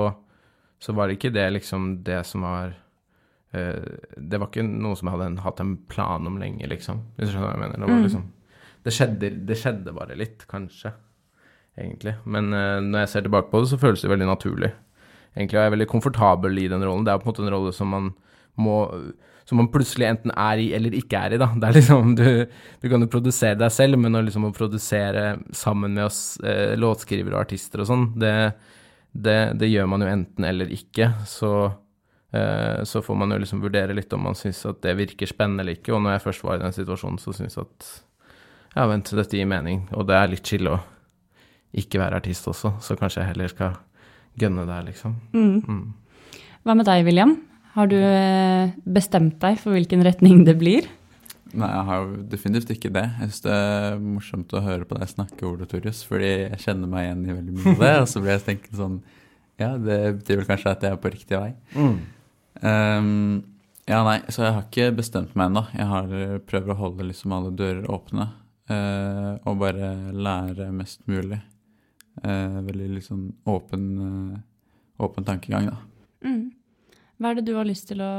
så var det ikke det liksom det som var uh, Det var ikke noe som jeg hadde hatt en plan om lenge, liksom. Hvis du skjønner hva jeg mener. Det, var mm. liksom, det, skjedde, det skjedde bare litt, kanskje, egentlig. Men uh, når jeg ser tilbake på det, så føles det veldig naturlig. Egentlig er jeg veldig komfortabel i den rollen. Det er på en måte en rolle som man må som man plutselig enten er i eller ikke er i, da. Det er liksom, du, du kan jo produsere deg selv, men å liksom å produsere sammen med oss eh, låtskrivere og artister og sånn, det, det, det, gjør man jo enten eller ikke. Så, eh, så får man jo liksom vurdere litt om man syns at det virker spennende eller ikke. Og når jeg først var i den situasjonen, så syns jeg at ja, vent, dette gir mening. Og det er litt chill å ikke være artist også, så kanskje jeg heller skal gønne der, liksom. Mm. Mm. Hva med deg, William? Har du eh, bestemt deg for hvilken retning det blir? Nei, jeg har jo definitivt ikke det. Jeg syns det er morsomt å høre på deg snakke, Ole Torjus, fordi jeg kjenner meg igjen i veldig mye av det. Og så blir jeg tenkt sånn Ja, det betyr vel kanskje at jeg er på riktig vei. Mm. Um, ja, nei, så jeg har ikke bestemt meg ennå. Jeg har prøver prøvd å holde liksom alle dører åpne. Uh, og bare lære mest mulig. Uh, veldig liksom åpen, uh, åpen tankegang, da. Mm. Hva er det du har lyst til å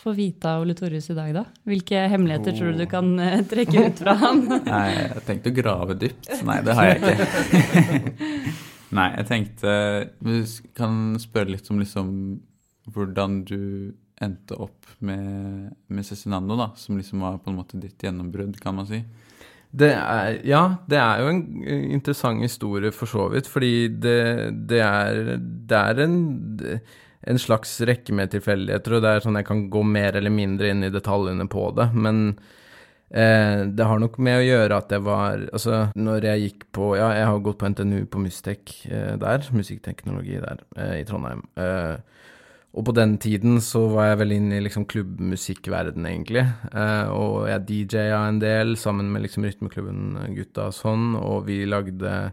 få vite av Ole Torjus i dag, da? Hvilke hemmeligheter oh. tror du du kan uh, trekke ut fra han? Nei, jeg tenkte å grave dypt. Nei, det har jeg ikke. Nei, jeg tenkte Vi kan spørre litt om liksom hvordan du endte opp med, med Cezinando, da, som liksom var på en måte ditt gjennombrudd, kan man si. Det er, ja, det er jo en interessant historie for så vidt, fordi det, det er, det er en en slags rekke med tilfeldigheter, og det er sånn jeg kan gå mer eller mindre inn i detaljene på det. Men eh, det har nok med å gjøre at jeg var Altså, når jeg gikk på Ja, jeg har gått på NTNU på Mustek eh, der, musikkteknologi der, eh, i Trondheim. Eh, og på den tiden så var jeg vel inne i liksom klubbmusikkverden, egentlig. Eh, og jeg DJ-a en del sammen med liksom rytmeklubben-gutta og sånn, og vi lagde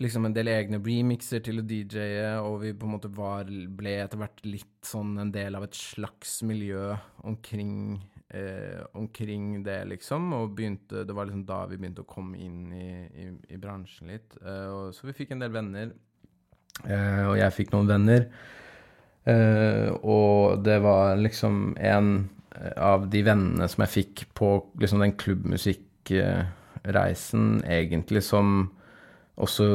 liksom en del egne remixer til å DJ-e, og vi på en måte var, ble etter hvert litt sånn en del av et slags miljø omkring, eh, omkring det, liksom. Og begynte, det var liksom da vi begynte å komme inn i, i, i bransjen litt. Eh, og, så vi fikk en del venner, eh, og jeg fikk noen venner. Eh, og det var liksom en av de vennene som jeg fikk på liksom den klubbmusikkreisen, egentlig, som også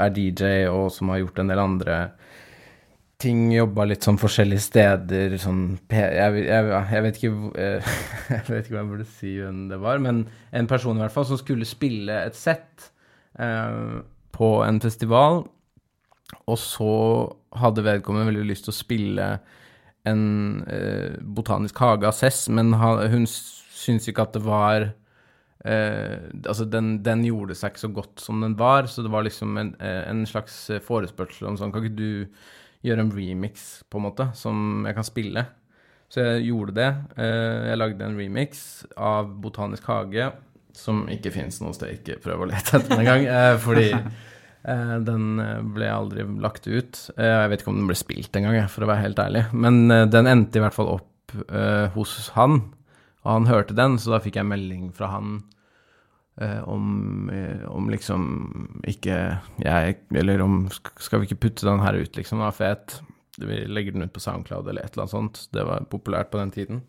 er DJ, og som har gjort en del andre ting. Jobba litt sånn forskjellige steder. Sånn jeg, jeg, jeg, vet ikke, jeg vet ikke hva jeg burde si hvem det var, men en person i hvert fall som skulle spille et sett eh, på en festival. Og så hadde vedkommende veldig lyst til å spille en eh, botanisk hage av Cess, men ha, hun syntes ikke at det var eh, altså den, den, gjorde seg ikke så godt som den var, så det var liksom en, eh, en slags forespørsel om sånn Kan ikke du gjøre en remix, på en måte, som jeg kan spille? Så jeg gjorde det. Eh, jeg lagde en remix av Botanisk hage, som ikke fins noe sted. Ikke prøv å lete etter den engang, eh, fordi eh, den ble aldri lagt ut. Eh, jeg vet ikke om den ble spilt engang, for å være helt ærlig. Men den endte i hvert fall opp hos han, og han hørte den, så da fikk jeg melding fra han Eh, om, eh, om, liksom ikke jeg Eller om Skal vi ikke putte den her ut, liksom? Den var fet. Vi legger den ut på SoundCloud eller et eller annet sånt. Det var populært på den tiden.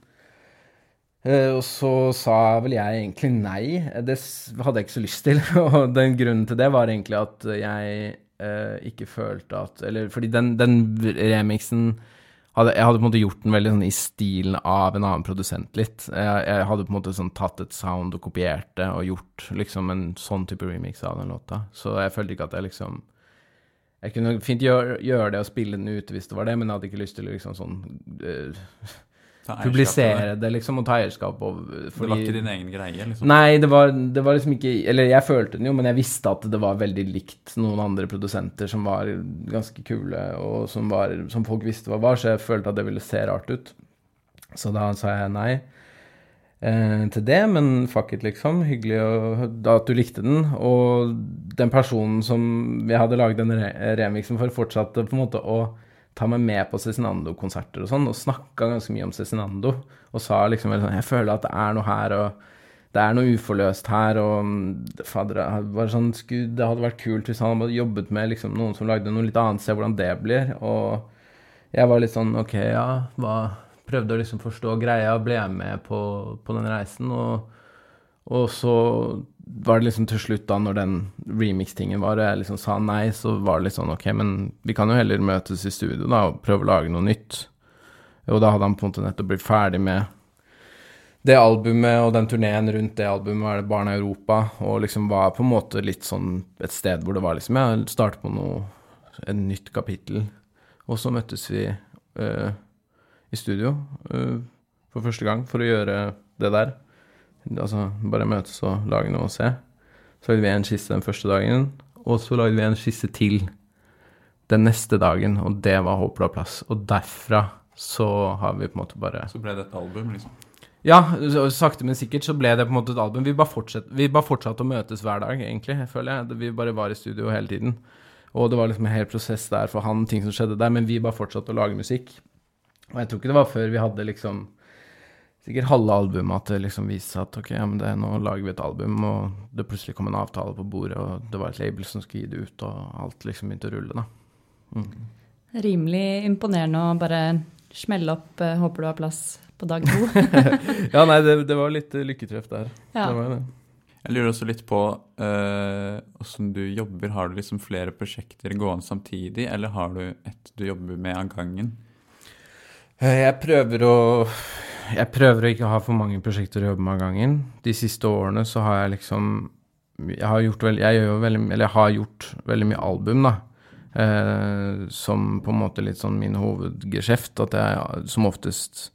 Eh, og så sa vel jeg egentlig nei. Det hadde jeg ikke så lyst til. Og den grunnen til det var egentlig at jeg eh, ikke følte at Eller fordi den, den remixen hadde, jeg hadde på en måte gjort den veldig sånn i stilen av en annen produsent litt. Jeg, jeg hadde på en måte sånn tatt et sound og kopiert det og gjort liksom en sånn type remix av den låta. Så jeg følte ikke at jeg liksom Jeg kunne fint gjøre, gjøre det og spille den ut hvis det var det, men jeg hadde ikke lyst til liksom sånn uh, publisere det. liksom, og ta eierskap over Det var ikke din egen greie, liksom? Nei, det var, det var liksom ikke Eller jeg følte den jo, men jeg visste at det var veldig likt noen andre produsenter som var ganske kule, og som, var, som folk visste hva var, så jeg følte at det ville se rart ut. Så da sa jeg nei eh, til det, men fuck it, liksom. Hyggelig å, da at du likte den. Og den personen som jeg hadde laget den re remixen for, fortsatte på en måte å ta meg med på Cezinando-konserter og sånn, og snakka ganske mye om Cezinando. Og sa liksom sånn Jeg føler at det er noe her, og det er noe uforløst her, og fader, det sånn, skulle, det hadde vært kult hvis han hadde jobbet med liksom, noen som lagde noe litt annet, se hvordan det blir. Og jeg var litt sånn OK, ja, hva Prøvde å liksom forstå greia, ble jeg med på, på den reisen, og, og så var det liksom til slutt, da, når den remix-tingen var, og jeg liksom sa nei, så var det litt sånn OK, men vi kan jo heller møtes i studio da og prøve å lage noe nytt. Og da hadde han på en måte nettopp blitt ferdig med det albumet og den turneen rundt det albumet var det Barna i Europa, og liksom var på en måte litt sånn et sted hvor det var liksom Jeg startet på noe Et nytt kapittel. Og så møttes vi øh, i studio øh, for første gang for å gjøre det der. Altså bare møtes og lage noe å se. Så lagde vi en skisse den første dagen, og så lagde vi en skisse til den neste dagen, og det var Håpla plass. Og derfra så har vi på en måte bare Så ble det et album, liksom? ja, sakte, men sikkert så ble det på en måte et album. Vi bare, fortsatt, vi bare fortsatte å møtes hver dag, egentlig, føler jeg. Vi bare var i studio hele tiden. Og det var liksom en hel prosess der for han, ting som skjedde der, men vi bare fortsatte å lage musikk. Og jeg tror ikke det var før vi hadde liksom sikkert halve albumet at det liksom viste seg at ok, ja, men det, nå lager vi et album, og det plutselig kom en avtale på bordet, og det var et label som skulle gi det ut, og alt liksom begynte å rulle, da. Mm. Rimelig imponerende å bare smelle opp eh, 'Håper du har plass' på dag to. Ja, nei, det, det var litt eh, lykketreff der. Ja. Det var det. Jeg lurer også litt på åssen uh, du jobber. Har du liksom flere prosjekter gående samtidig, eller har du et du jobber med av gangen? Eh, Jeg prøver å Jeg prøver å ikke ha for mange prosjekter å jobbe med av gangen. De siste årene så har jeg liksom Jeg har gjort veldig Jeg veldig jeg har gjort veldig mye album, da. Eh, som på en måte litt sånn min hovedgeskjeft. At jeg som oftest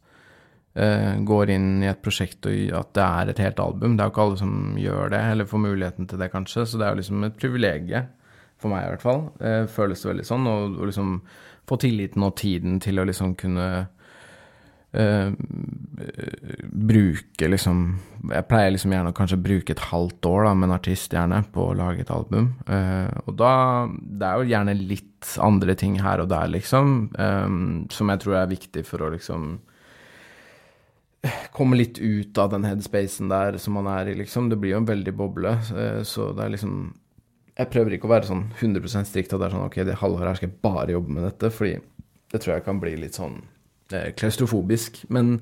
eh, går inn i et prosjekt og at det er et helt album. Det er jo ikke alle som gjør det, eller får muligheten til det, kanskje. Så det er jo liksom et privilegium, for meg i hvert fall. Eh, føles det veldig sånn. Og liksom få tilliten og tiden til å liksom kunne eh, bruke liksom Jeg pleier liksom gjerne å kanskje bruke et halvt år da, med en artist gjerne på å lage et album. Uh, og da Det er jo gjerne litt andre ting her og der, liksom, um, som jeg tror er viktig for å liksom komme litt ut av den headspacen der som man er i, liksom. Det blir jo en veldig boble, uh, så det er liksom Jeg prøver ikke å være sånn 100% strikt at det er sånn ok, det halvåret her skal jeg bare jobbe med dette, fordi det tror jeg kan bli litt sånn klaustrofobisk. Men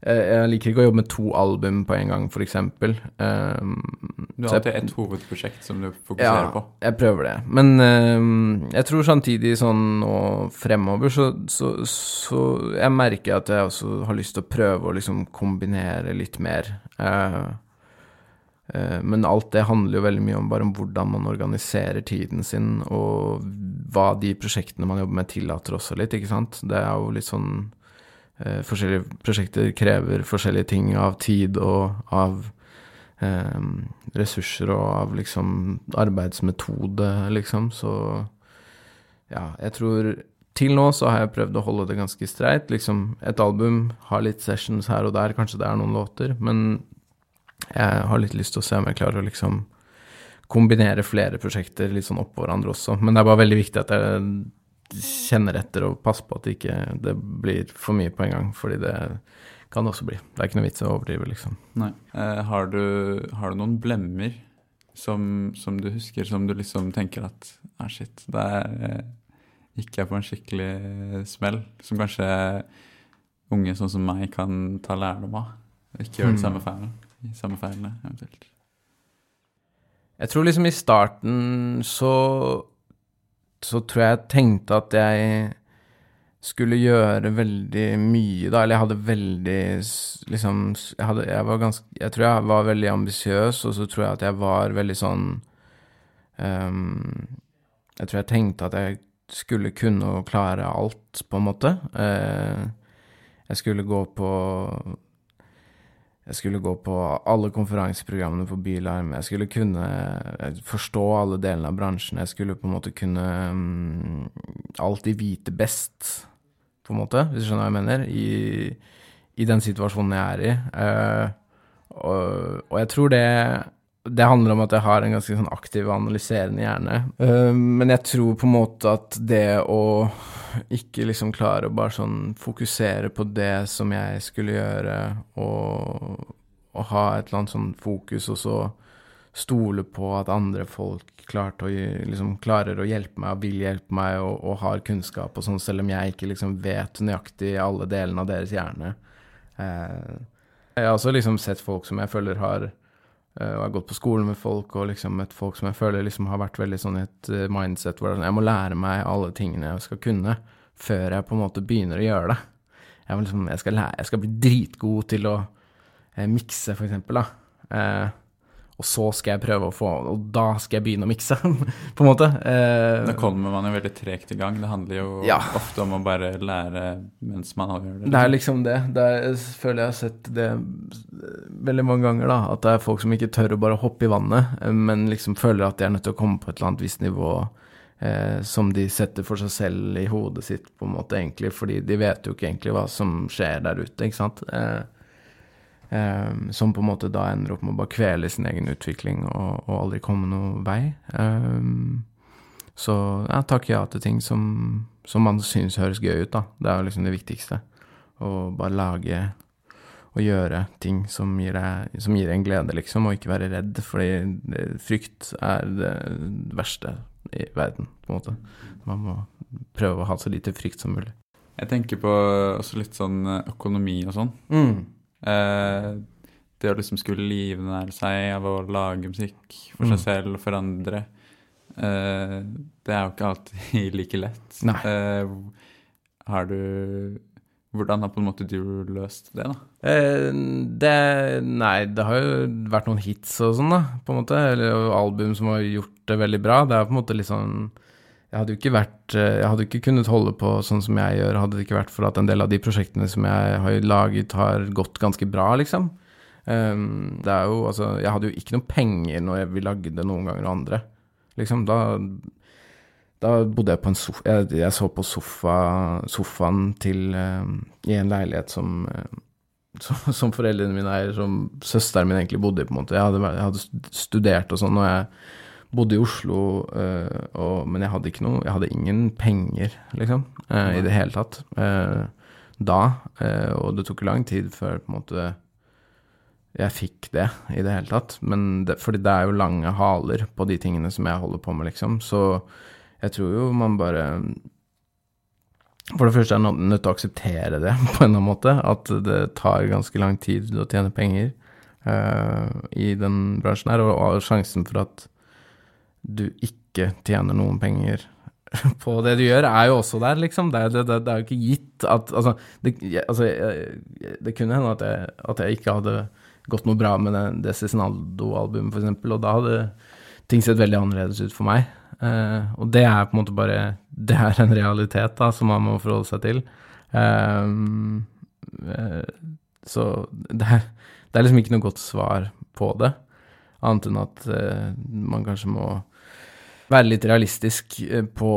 eh, jeg liker ikke å jobbe med to album på en gang, eksempel. Um, Du har alltid ett hovedprosjekt som du fokuserer ja, på. jeg prøver det. Men eh, jeg tror samtidig sånn nå fremover så, så, så Jeg merker at jeg også har lyst til å prøve å liksom kombinere litt mer. Eh, eh, men alt det handler jo veldig mye om bare om hvordan man organiserer tiden sin, og hva de prosjektene man jobber med, tillater også litt, ikke sant. Det er jo litt sånn eh, Forskjellige prosjekter krever forskjellige ting av tid og av eh, ressurser og av liksom arbeidsmetode, liksom. Så ja, jeg tror til nå så har jeg prøvd å holde det ganske streit. Liksom et album har litt sessions her og der, kanskje det er noen låter, men jeg har litt lyst til å se om jeg klarer å liksom kombinere flere prosjekter litt sånn oppå hverandre også. Men det er bare veldig viktig at jeg kjenner etter og passer på at det ikke det blir for mye på en gang, fordi det kan det også bli. Det er ikke noe vits i å overdrive, liksom. Nei. Eh, har, du, har du noen blemmer som, som du husker, som du liksom tenker at ah, shit, der eh, gikk jeg på en skikkelig smell, som kanskje unge sånn som meg kan ta lærdom av? Ikke gjøre de samme feilene, de samme feilene eventuelt. Jeg tror liksom i starten så Så tror jeg jeg tenkte at jeg skulle gjøre veldig mye, da. Eller jeg hadde veldig liksom Jeg, hadde, jeg var ganske Jeg tror jeg var veldig ambisiøs, og så tror jeg at jeg var veldig sånn um, Jeg tror jeg tenkte at jeg skulle kunne klare alt, på en måte. Uh, Jeg skulle gå på Jeg skulle gå på alle konferanseprogrammene på Bylarm. Jeg skulle kunne forstå alle delene av bransjen. Jeg skulle på en måte kunne um, alltid vite best, på en måte, hvis du skjønner hva jeg mener, i, i den situasjonen jeg er i. Uh, og, og jeg tror det det handler om at jeg har en ganske sånn aktiv og analyserende hjerne. Uh, men jeg tror på en måte at det å ikke liksom klare å bare sånn fokusere på det som jeg skulle gjøre, og, og ha et eller annet sånn fokus, og så stole på at andre folk å, liksom, klarer å hjelpe meg og vil hjelpe meg og, og har kunnskap og sånn, selv om jeg ikke liksom vet nøyaktig alle delene av deres hjerne. Eh, jeg har også liksom sett folk som jeg føler har og jeg har gått på skolen med folk og liksom møtt folk som jeg føler liksom har vært veldig sånn i et uh, mindset hvor sånn, jeg må lære meg alle tingene jeg skal kunne, før jeg på en måte begynner å gjøre det. Jeg, liksom, jeg, skal, lære, jeg skal, bli dritgod til å eh, mikse, for eksempel, da. Og så skal jeg prøve å få Og da skal jeg begynne å mikse, på en måte. da kommer man jo veldig tregt i gang. Det handler jo ja. ofte om å bare lære mens man gjør det. Det er liksom det. Det er, jeg føler jeg har sett det veldig mange ganger, da, at det er folk som ikke tør å bare hoppe i vannet, men liksom føler at de er nødt til å komme på et eller annet visst nivå eh, som de setter for seg selv i hodet sitt, på en måte, egentlig, fordi de vet jo ikke egentlig hva som skjer der ute, ikke sant. Eh, eh, som på en måte da ender opp med å bare kvele sin egen utvikling og, og aldri komme noen vei. Eh, så jeg takker ja til ting som, som man syns høres gøy ut, da. Det er jo liksom det viktigste. Å bare lage og gjøre ting som gir, deg, som gir en glede, liksom, og ikke være redd, fordi frykt er det verste i verden, på en måte. Man må prøve å ha så lite frykt som mulig. Jeg tenker på også litt sånn økonomi og sånn. Mm. Eh, det å liksom skulle livnære seg av å lage musikk for seg mm. selv og for andre, eh, det er jo ikke alltid like lett. Eh, har du hvordan har på en måte du løst det, da? Eh, det Nei, det har jo vært noen hits og sånn, da, på en måte. Eller album som har gjort det veldig bra. Det er på en måte litt sånn Jeg hadde jo ikke vært eh, Jeg hadde ikke kunnet holde på sånn som jeg gjør, hadde det ikke vært for at en del av de prosjektene som jeg har laget, har gått ganske bra, liksom. Um, det er jo Altså, jeg hadde jo ikke noe penger når vi lagde noen ganger og andre. Liksom, da da bodde jeg på en sofa Jeg, jeg så på sofa, sofaen til uh, I en leilighet som, uh, som, som, foreldrene mine eier, som søsteren min egentlig bodde i, på en måte. Jeg hadde, jeg hadde studert og sånn, og jeg bodde i Oslo, uh, og, men jeg hadde ikke noe Jeg hadde ingen penger, liksom, i det hele tatt. da. og det tok lang tid før på en måte jeg fikk det i det hele tatt. Men det, fordi det er jo lange haler på de tingene som jeg holder på med, liksom. Så jeg tror jo man bare For det første er man nødt til å akseptere det på en eller annen måte. At det tar ganske lang tid å tjene penger uh, i den bransjen her. Og, og sjansen for at du ikke tjener noen penger på det du gjør, er jo også der, liksom. Det, det, det, det er jo ikke gitt at Altså, det, altså, det kunne hende at jeg, at jeg, ikke hadde gått noe bra med det, det Cezinaldo-albumet, f.eks., og da hadde ting sett veldig annerledes ut for meg. Uh, og det er på en måte bare Det er en realitet da, som man må forholde seg til. Uh, så det er, det er, liksom ikke noe godt svar på det, annet enn at man kanskje må være litt realistisk på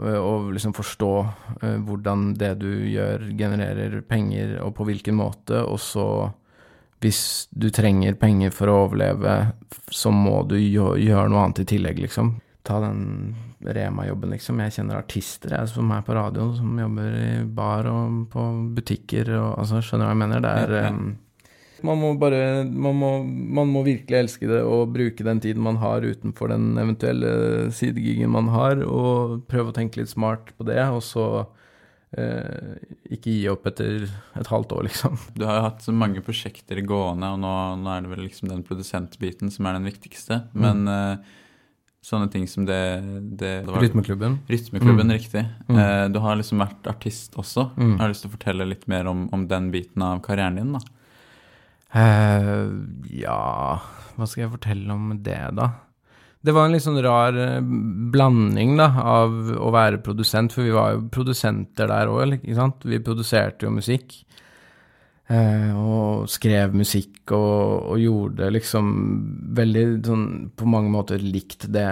å liksom forstå hvordan det du gjør, genererer penger, og på hvilken måte, og så hvis du trenger penger for å overleve, så må du gjøre noe annet i tillegg, liksom ta den Rema-jobben, liksom. Jeg kjenner artister jeg, som er på radio, som jobber i bar og på butikker og altså, Skjønner du hva jeg mener? Det er um, man må bare man må, man må, virkelig elske det og bruke den tiden man har utenfor den eventuelle sidegigen man har, og prøve å tenke litt smart på det, og så eh, ikke gi opp etter et halvt år, liksom. Du har jo hatt mange prosjekter gående, og nå, nå er det vel liksom den produsentbiten som er den viktigste. Mm. Men eh, Sånne ting som det, det, det var, Rytmeklubben. Rytmeklubben, mm. riktig. Mm. Eh, du har liksom vært artist også. Mm. Jeg har lyst til å fortelle litt mer om, om den biten av karrieren din, da. Eh, ja Hva skal jeg fortelle om det, da? Det var en litt sånn rar eh, blanding da, av å være produsent, for vi var jo produsenter der òg, ikke sant. Vi produserte jo musikk. Uh, og skrev musikk og, og gjorde liksom veldig sånn på mange måter likt det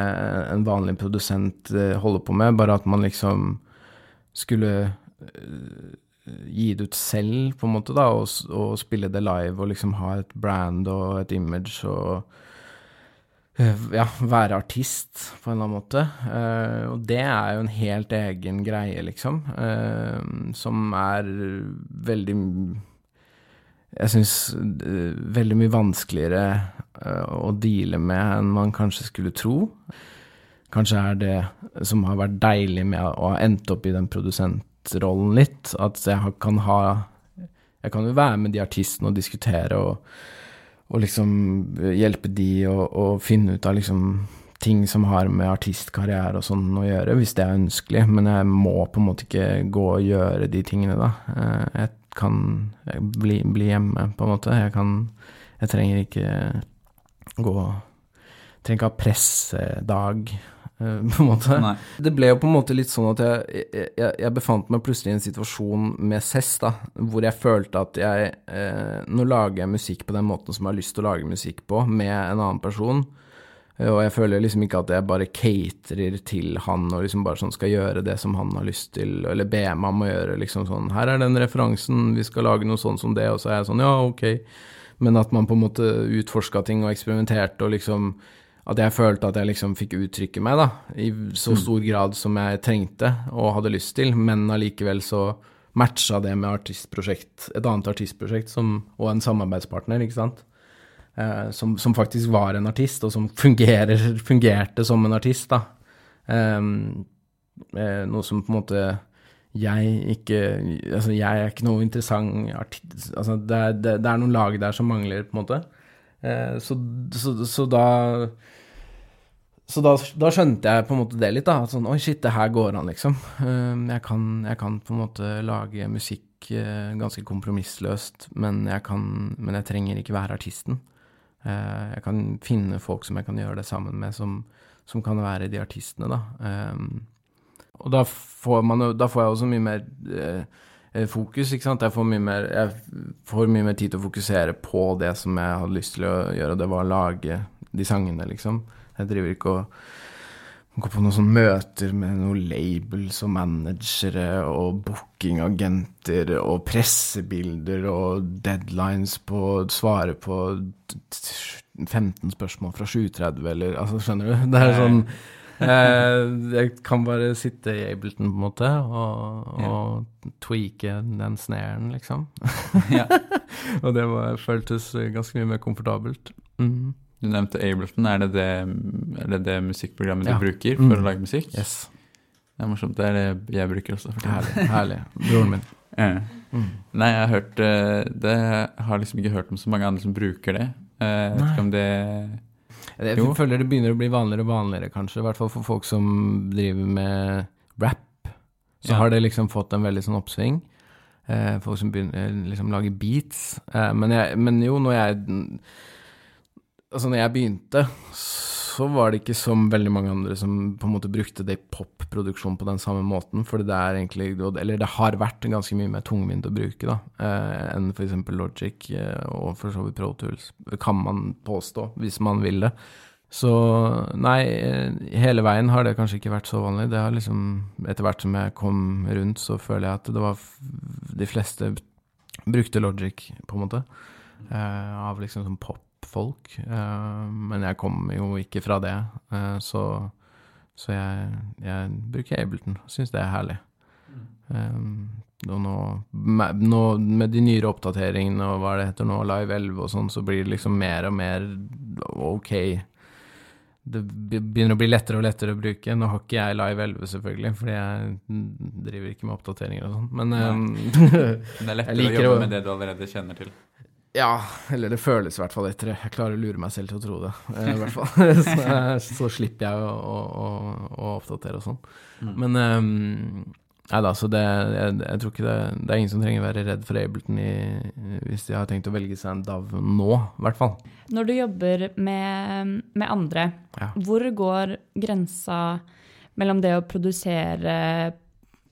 en vanlig produsent holder på med, bare at man liksom skulle gi det ut selv, på en måte, da, og, og spille det live og liksom ha et brand og et image og eh, ja, være artist på en eller annen måte. Eh, og det er jo en helt egen greie, liksom, eh, som er veldig Jeg syns veldig mye vanskeligere å deale med enn man kanskje skulle tro. Kanskje er det som har vært deilig med å ha endt opp i den produsentrollen litt, at jeg kan ha Jeg kan jo være med de artistene og diskutere og og liksom hjelpe de å, finne ut av liksom ting som har med artistkarriere og sånn å gjøre, hvis det er ønskelig. Men jeg må på en måte ikke gå og gjøre de tingene, da. Eh, Jeg kan bli, bli hjemme, på en måte. Jeg kan Jeg trenger ikke gå Trenger ikke ha pressedag, på en måte. Nei. Det ble jo på en måte litt sånn at jeg, jeg, jeg, jeg befant meg plutselig i en situasjon med Cess, da, hvor jeg følte at jeg eh, Nå lager jeg musikk på den måten som jeg har lyst til å lage musikk på, med en annen person. Eh, Og jeg føler liksom ikke at jeg bare caterer til han og liksom bare sånn skal gjøre det som han har lyst til, eller be meg om å gjøre liksom sånn Her er den referansen, vi skal lage noe sånn som det, og så er jeg sånn ja, ok. Men at man på en måte utforska ting og eksperimenterte og liksom At jeg følte at jeg liksom fikk uttrykke meg, da, i så stor grad som jeg trengte og hadde lyst til, men allikevel så matcha det med artistprosjekt, et annet artistprosjekt som, og en samarbeidspartner, ikke sant eh, som, som faktisk var en artist, og som fungerer, fungerte som en artist, da. Eh, eh, noe som på en måte jeg ikke Altså, jeg er ikke noe interessant artist Altså, det er, det, det er noen lag der som mangler, på en måte. Eh, så, så, så da så da, da skjønte jeg på en måte det litt, da. Sånn, oi, shit, det her går an, liksom. Eh, Jeg kan, jeg kan på en måte lage musikk eh, ganske kompromissløst, men jeg, kan, men jeg trenger ikke være artisten. Eh, Jeg kan finne folk som jeg kan gjøre det sammen med, som, som kan være de artistene, da. Eh, Og da får, man, da får jeg også mye mer eh, fokus, ikke sant. Jeg får, mye mer, jeg får mye mer tid til å fokusere på det som jeg hadde lyst til å gjøre, og det var å lage de sangene, liksom. Jeg driver ikke og går på noen sånne møter med noen labels og managere og bookingagenter og pressebilder og deadlines på å svare på t- t- 15 spørsmål fra 7.30, eller altså, skjønner du? Det er sånn eh, Jeg kan bare sitte i Ableton, på en måte, og, og tweake den sneren, liksom. Ja. og det var, føltes ganske mye mer komfortabelt. Mhm. Du nevnte Ableton. Er det det, er det, det musikkprogrammet Ja. du bruker for Mm. å lage musikk? Yes. Det er morsomt. Det er det jeg bruker også. for. Herlig. herlig. Broren min. ja. Mm. Nei, jeg har hørt eh, det. Har liksom ikke hørt om så mange andre som bruker det. Eh, Jeg vet ikke om det Jeg Jo. føler det begynner å bli vanligere og vanligere, kanskje. I hvert fall for folk som driver med rap. Så Ja. har det liksom fått en veldig sånn oppsving. Eh, folk som begynner liksom lage beats. Eh, men, jeg, men jo, når jeg Altså, når jeg begynte, så var det ikke som veldig mange andre som på en måte brukte det i popproduksjon på den samme måten, fordi det er egentlig Eller det har vært ganske mye mer tungvint å bruke, da, eh, enn f.eks. Logic eh, og for så vidt Pro Tools, kan man påstå, hvis man vil det. Så nei, eh, hele veien har det kanskje ikke vært så vanlig. Det har liksom Etter hvert som jeg kom rundt, så føler jeg at det var De fleste brukte Logic, på en måte, av liksom sånn popfolk. Eh, men jeg kommer jo ikke fra det, eh, så, så jeg, jeg bruker Ableton. Syns det er herlig. Um, og nå, med, nå med de nyere oppdateringene og hva det heter nå, Live 11 og sånn, så blir det liksom mer og mer ok. Det begynner å bli lettere og lettere å bruke. Nå har ikke jeg Live 11, selvfølgelig, fordi jeg driver ikke med oppdateringer og sånn, men um, Det er lettere å jobbe med det du allerede kjenner til. Ja, eller det føles i hvert fall etter det. Jeg klarer å lure meg selv til å tro det, eh, i hvert fall. så, så slipper jeg å, å, å, å oppdatere og sånn. Mm. Men um, Nei da, så det jeg, jeg tror ikke det Det er ingen som trenger å være redd for Ableton i, hvis de har tenkt å velge seg en DAV nå, i hvert fall. Når du jobber med, med andre, Ja. hvor går grensa mellom det å produsere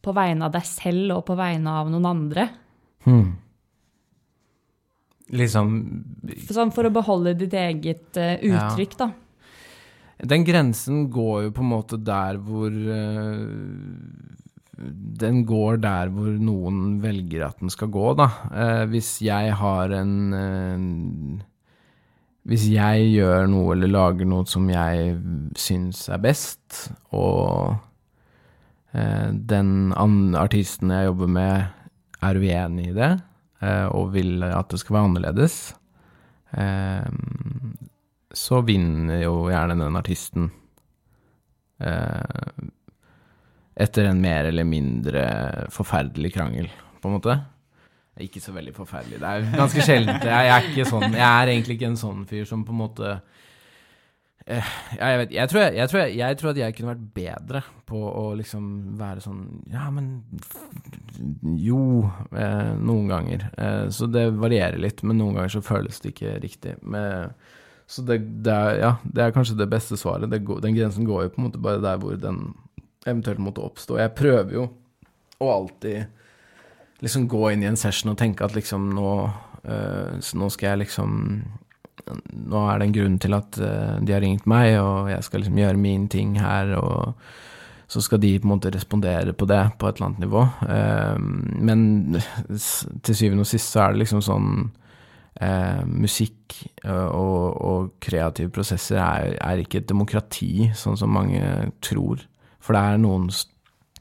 på vegne av deg selv og på vegne av noen andre? Hmm. Liksom Sånn for å beholde ditt eget Ja. uttrykk, da. Den grensen går jo på en måte der hvor uh, Den går der hvor noen velger at den skal gå, da. Eh, hvis jeg har en eh, Hvis jeg gjør noe eller lager noe som jeg syns er best, og eh, den artisten jeg jobber med, er uenig i det, og vil at det skal være annerledes, eh, så vinner jo gjerne den artisten. Eh, etter en mer eller mindre forferdelig krangel, på en måte. Ikke så veldig forferdelig. Det er ganske sjeldent. Jeg, er ikke sånn Jeg er egentlig ikke en sånn fyr som på en måte eh, jeg, vet, jeg, tror jeg, jeg, tror jeg, tror at jeg kunne vært bedre på å liksom være sånn Ja, men Jo, eh, noen ganger. Eh, så det varierer litt, men noen ganger så føles det ikke riktig. Men, så det, det, er, ja, det er kanskje det beste svaret. Det den grensen går jo på en måte bare der hvor den eventuelt måtte oppstå. Jeg prøver jo å alltid liksom gå inn i en session og tenke at liksom nå, eh, nå skal jeg liksom Nå er det en grunn til at eh, de har ringt meg, og jeg skal liksom gjøre min ting her, og så skal de på en måte respondere på det på et eller annet nivå. Eh, men til syvende og sist så er det liksom sånn eh, Musikk og, og kreative prosesser er, er ikke et demokrati, sånn som mange tror. For det er noen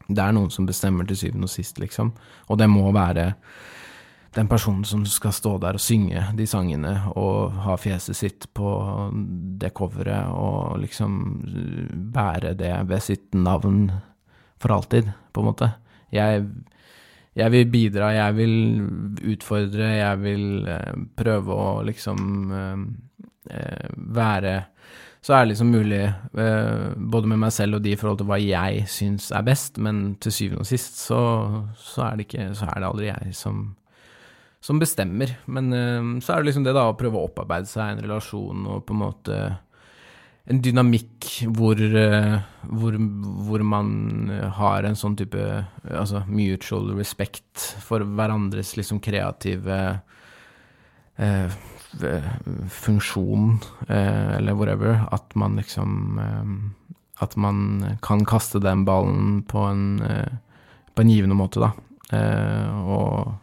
det er noen som bestemmer til syvende og sist, liksom. Og det må være den personen som skal stå der og synge de sangene og ha fjeset sitt på det coveret og liksom bære det ved sitt navn for alltid, på en måte. Jeg, jeg vil bidra, jeg vil utfordre, jeg vil eh, prøve å liksom eh, eh, være så ærlig som mulig, eh, både med meg selv og de i forhold til hva jeg syns er best, men til syvende og sist så, så, er, det ikke, så er det aldri jeg som, som bestemmer. Men uh, så er det liksom det da å prøve å opparbeide seg en relasjon og på en måte en dynamikk hvor, uh, hvor, hvor man har en sånn type altså mutual respect for hverandres liksom kreative uh, funksjon, eh, eller whatever, at man liksom eh, At man kan kaste den ballen på en, eh, på en givende måte, da. Eh, og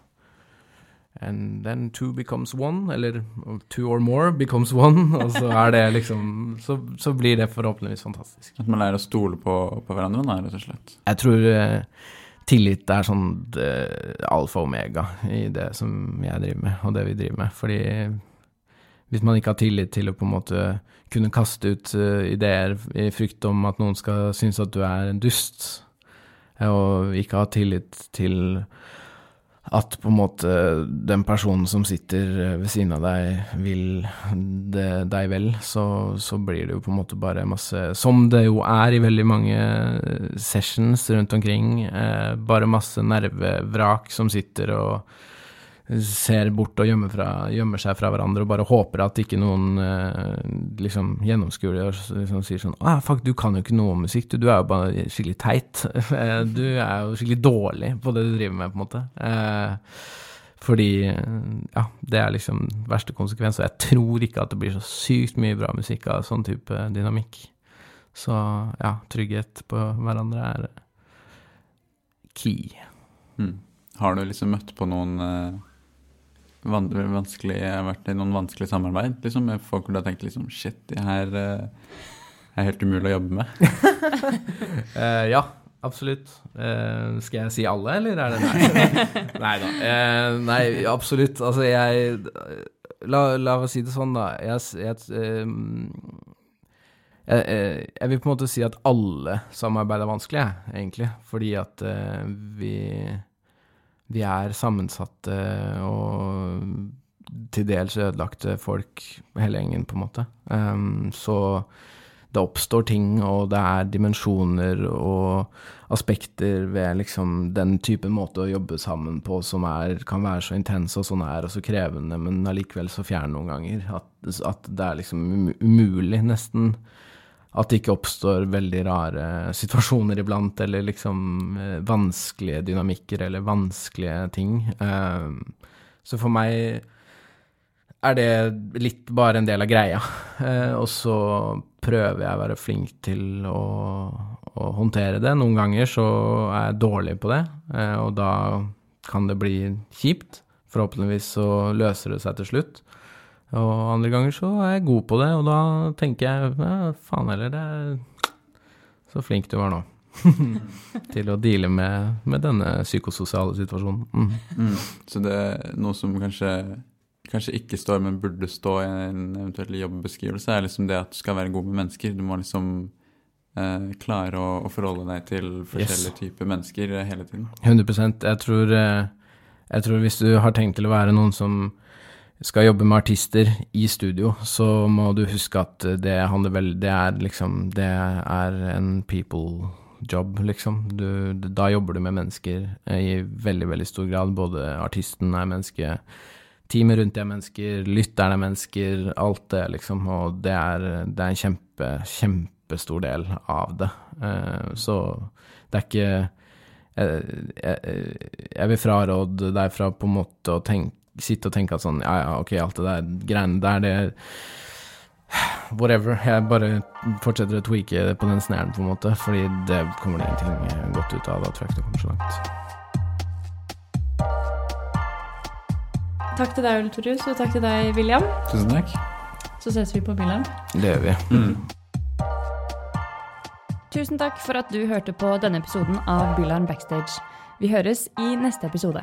And then two becomes one, eller two or more becomes one, og så er det liksom Så, så blir det forhåpentligvis fantastisk. At man lærer å stole på, på hverandre, da, rett og slett. Jeg tror eh, tillit er sånn eh, alfa og omega i det som jeg driver med, og det vi driver med. Fordi hvis man ikke har tillit til å på en måte kunne kaste ut uh, ideer i frykt om at noen skal synes at du er en dust, og ikke ha tillit til at på en måte den personen som sitter ved siden av deg, vil det, deg vel, så, så blir det jo på en måte bare masse Som det jo er i veldig mange eh, sessions rundt omkring. Eh, bare masse nervevrak som sitter og ser bort og gjemmer, fra, gjemmer seg fra hverandre og bare håper at ikke noen eh, liksom gjennomskuer og liksom sier sånn ah, fuck, du kan jo ikke noe om musikk, du, du er jo bare skikkelig teit. Du er jo skikkelig dårlig på det du driver med, på en måte. Eh, fordi ja, det er liksom verste konsekvens, og jeg tror ikke at det blir så sykt mye bra musikk av sånn type dynamikk. Så ja, trygghet på hverandre er key. Mm. Har du liksom møtt på noen eh, vanskelig, vært i noen vanskelig samarbeid liksom, med folk hvor du har tenkt liksom shit, det her eh, er helt umulig å jobbe med? uh, ja, absolutt. Uh, skal jeg si alle, eller er det nei? nei da. Uh, nei, absolutt. Altså, jeg La, la oss si det sånn, da. Jeg, jeg, jeg, vil på en måte si at alle samarbeid er vanskelig, jeg, egentlig. Fordi at vi Vi er sammensatte og til dels ødelagte folk, hele gjengen, på en måte. Um, så det oppstår ting, og det er dimensjoner og aspekter ved liksom den typen måte å jobbe sammen på som er, kan være så intense og så nær og så krevende, men allikevel så fjern noen ganger. At, at det er liksom umulig, nesten. At det ikke oppstår veldig rare situasjoner iblant, eller liksom eh, vanskelige dynamikker eller vanskelige ting. Eh, så for meg er det litt bare en del av greia. Eh, og så prøver jeg å være flink til å, å håndtere det. Noen ganger så er jeg dårlig på det, og da kan det bli kjipt. Forhåpentligvis så løser det seg til slutt. Og andre ganger så er jeg god på det, og da tenker jeg ja, faen heller, det er så flink du var nå. til å deale med, med denne psykososiale situasjonen. Mm. Mm. Så det er noe som kanskje kanskje ikke står, men burde stå i en eventuell jobbeskrivelse, er liksom det at du skal være god med mennesker. Du må liksom eh, klare å, å, forholde deg til forskjellige yes. typer mennesker hele tiden. 100% jeg tror, eh, jeg tror hvis du har tenkt til å være noen som skal jobbe med artister i studio, så må du huske at det handler vel Det er liksom Det er en people job, liksom. Du, da jobber du med mennesker i veldig, veldig stor grad. Både artisten er menneske, teamet rundt er mennesker, lytterne er mennesker, alt det, liksom. Og det er, det er en kjempe, kjempestor del av det. Uh, så det er ikke jeg, jeg, jeg vil fraråde deg fra på en måte å tenke, sitte og tenke at sånn Ja, ja, ok, alt det der greiene der, det er Whatever. Jeg bare fortsetter å tweake på den snæren, på en måte, fordi det kommer det ingenting godt ut av. Da tror jeg ikke det kommer så langt. Takk til deg, Ultorius, og takk til deg, William. Tusen takk. Så ses vi på Bylarm. Det gjør vi. Mm. Tusen takk for at du hørte på denne episoden av Bylarm Backstage. Vi høres i neste episode.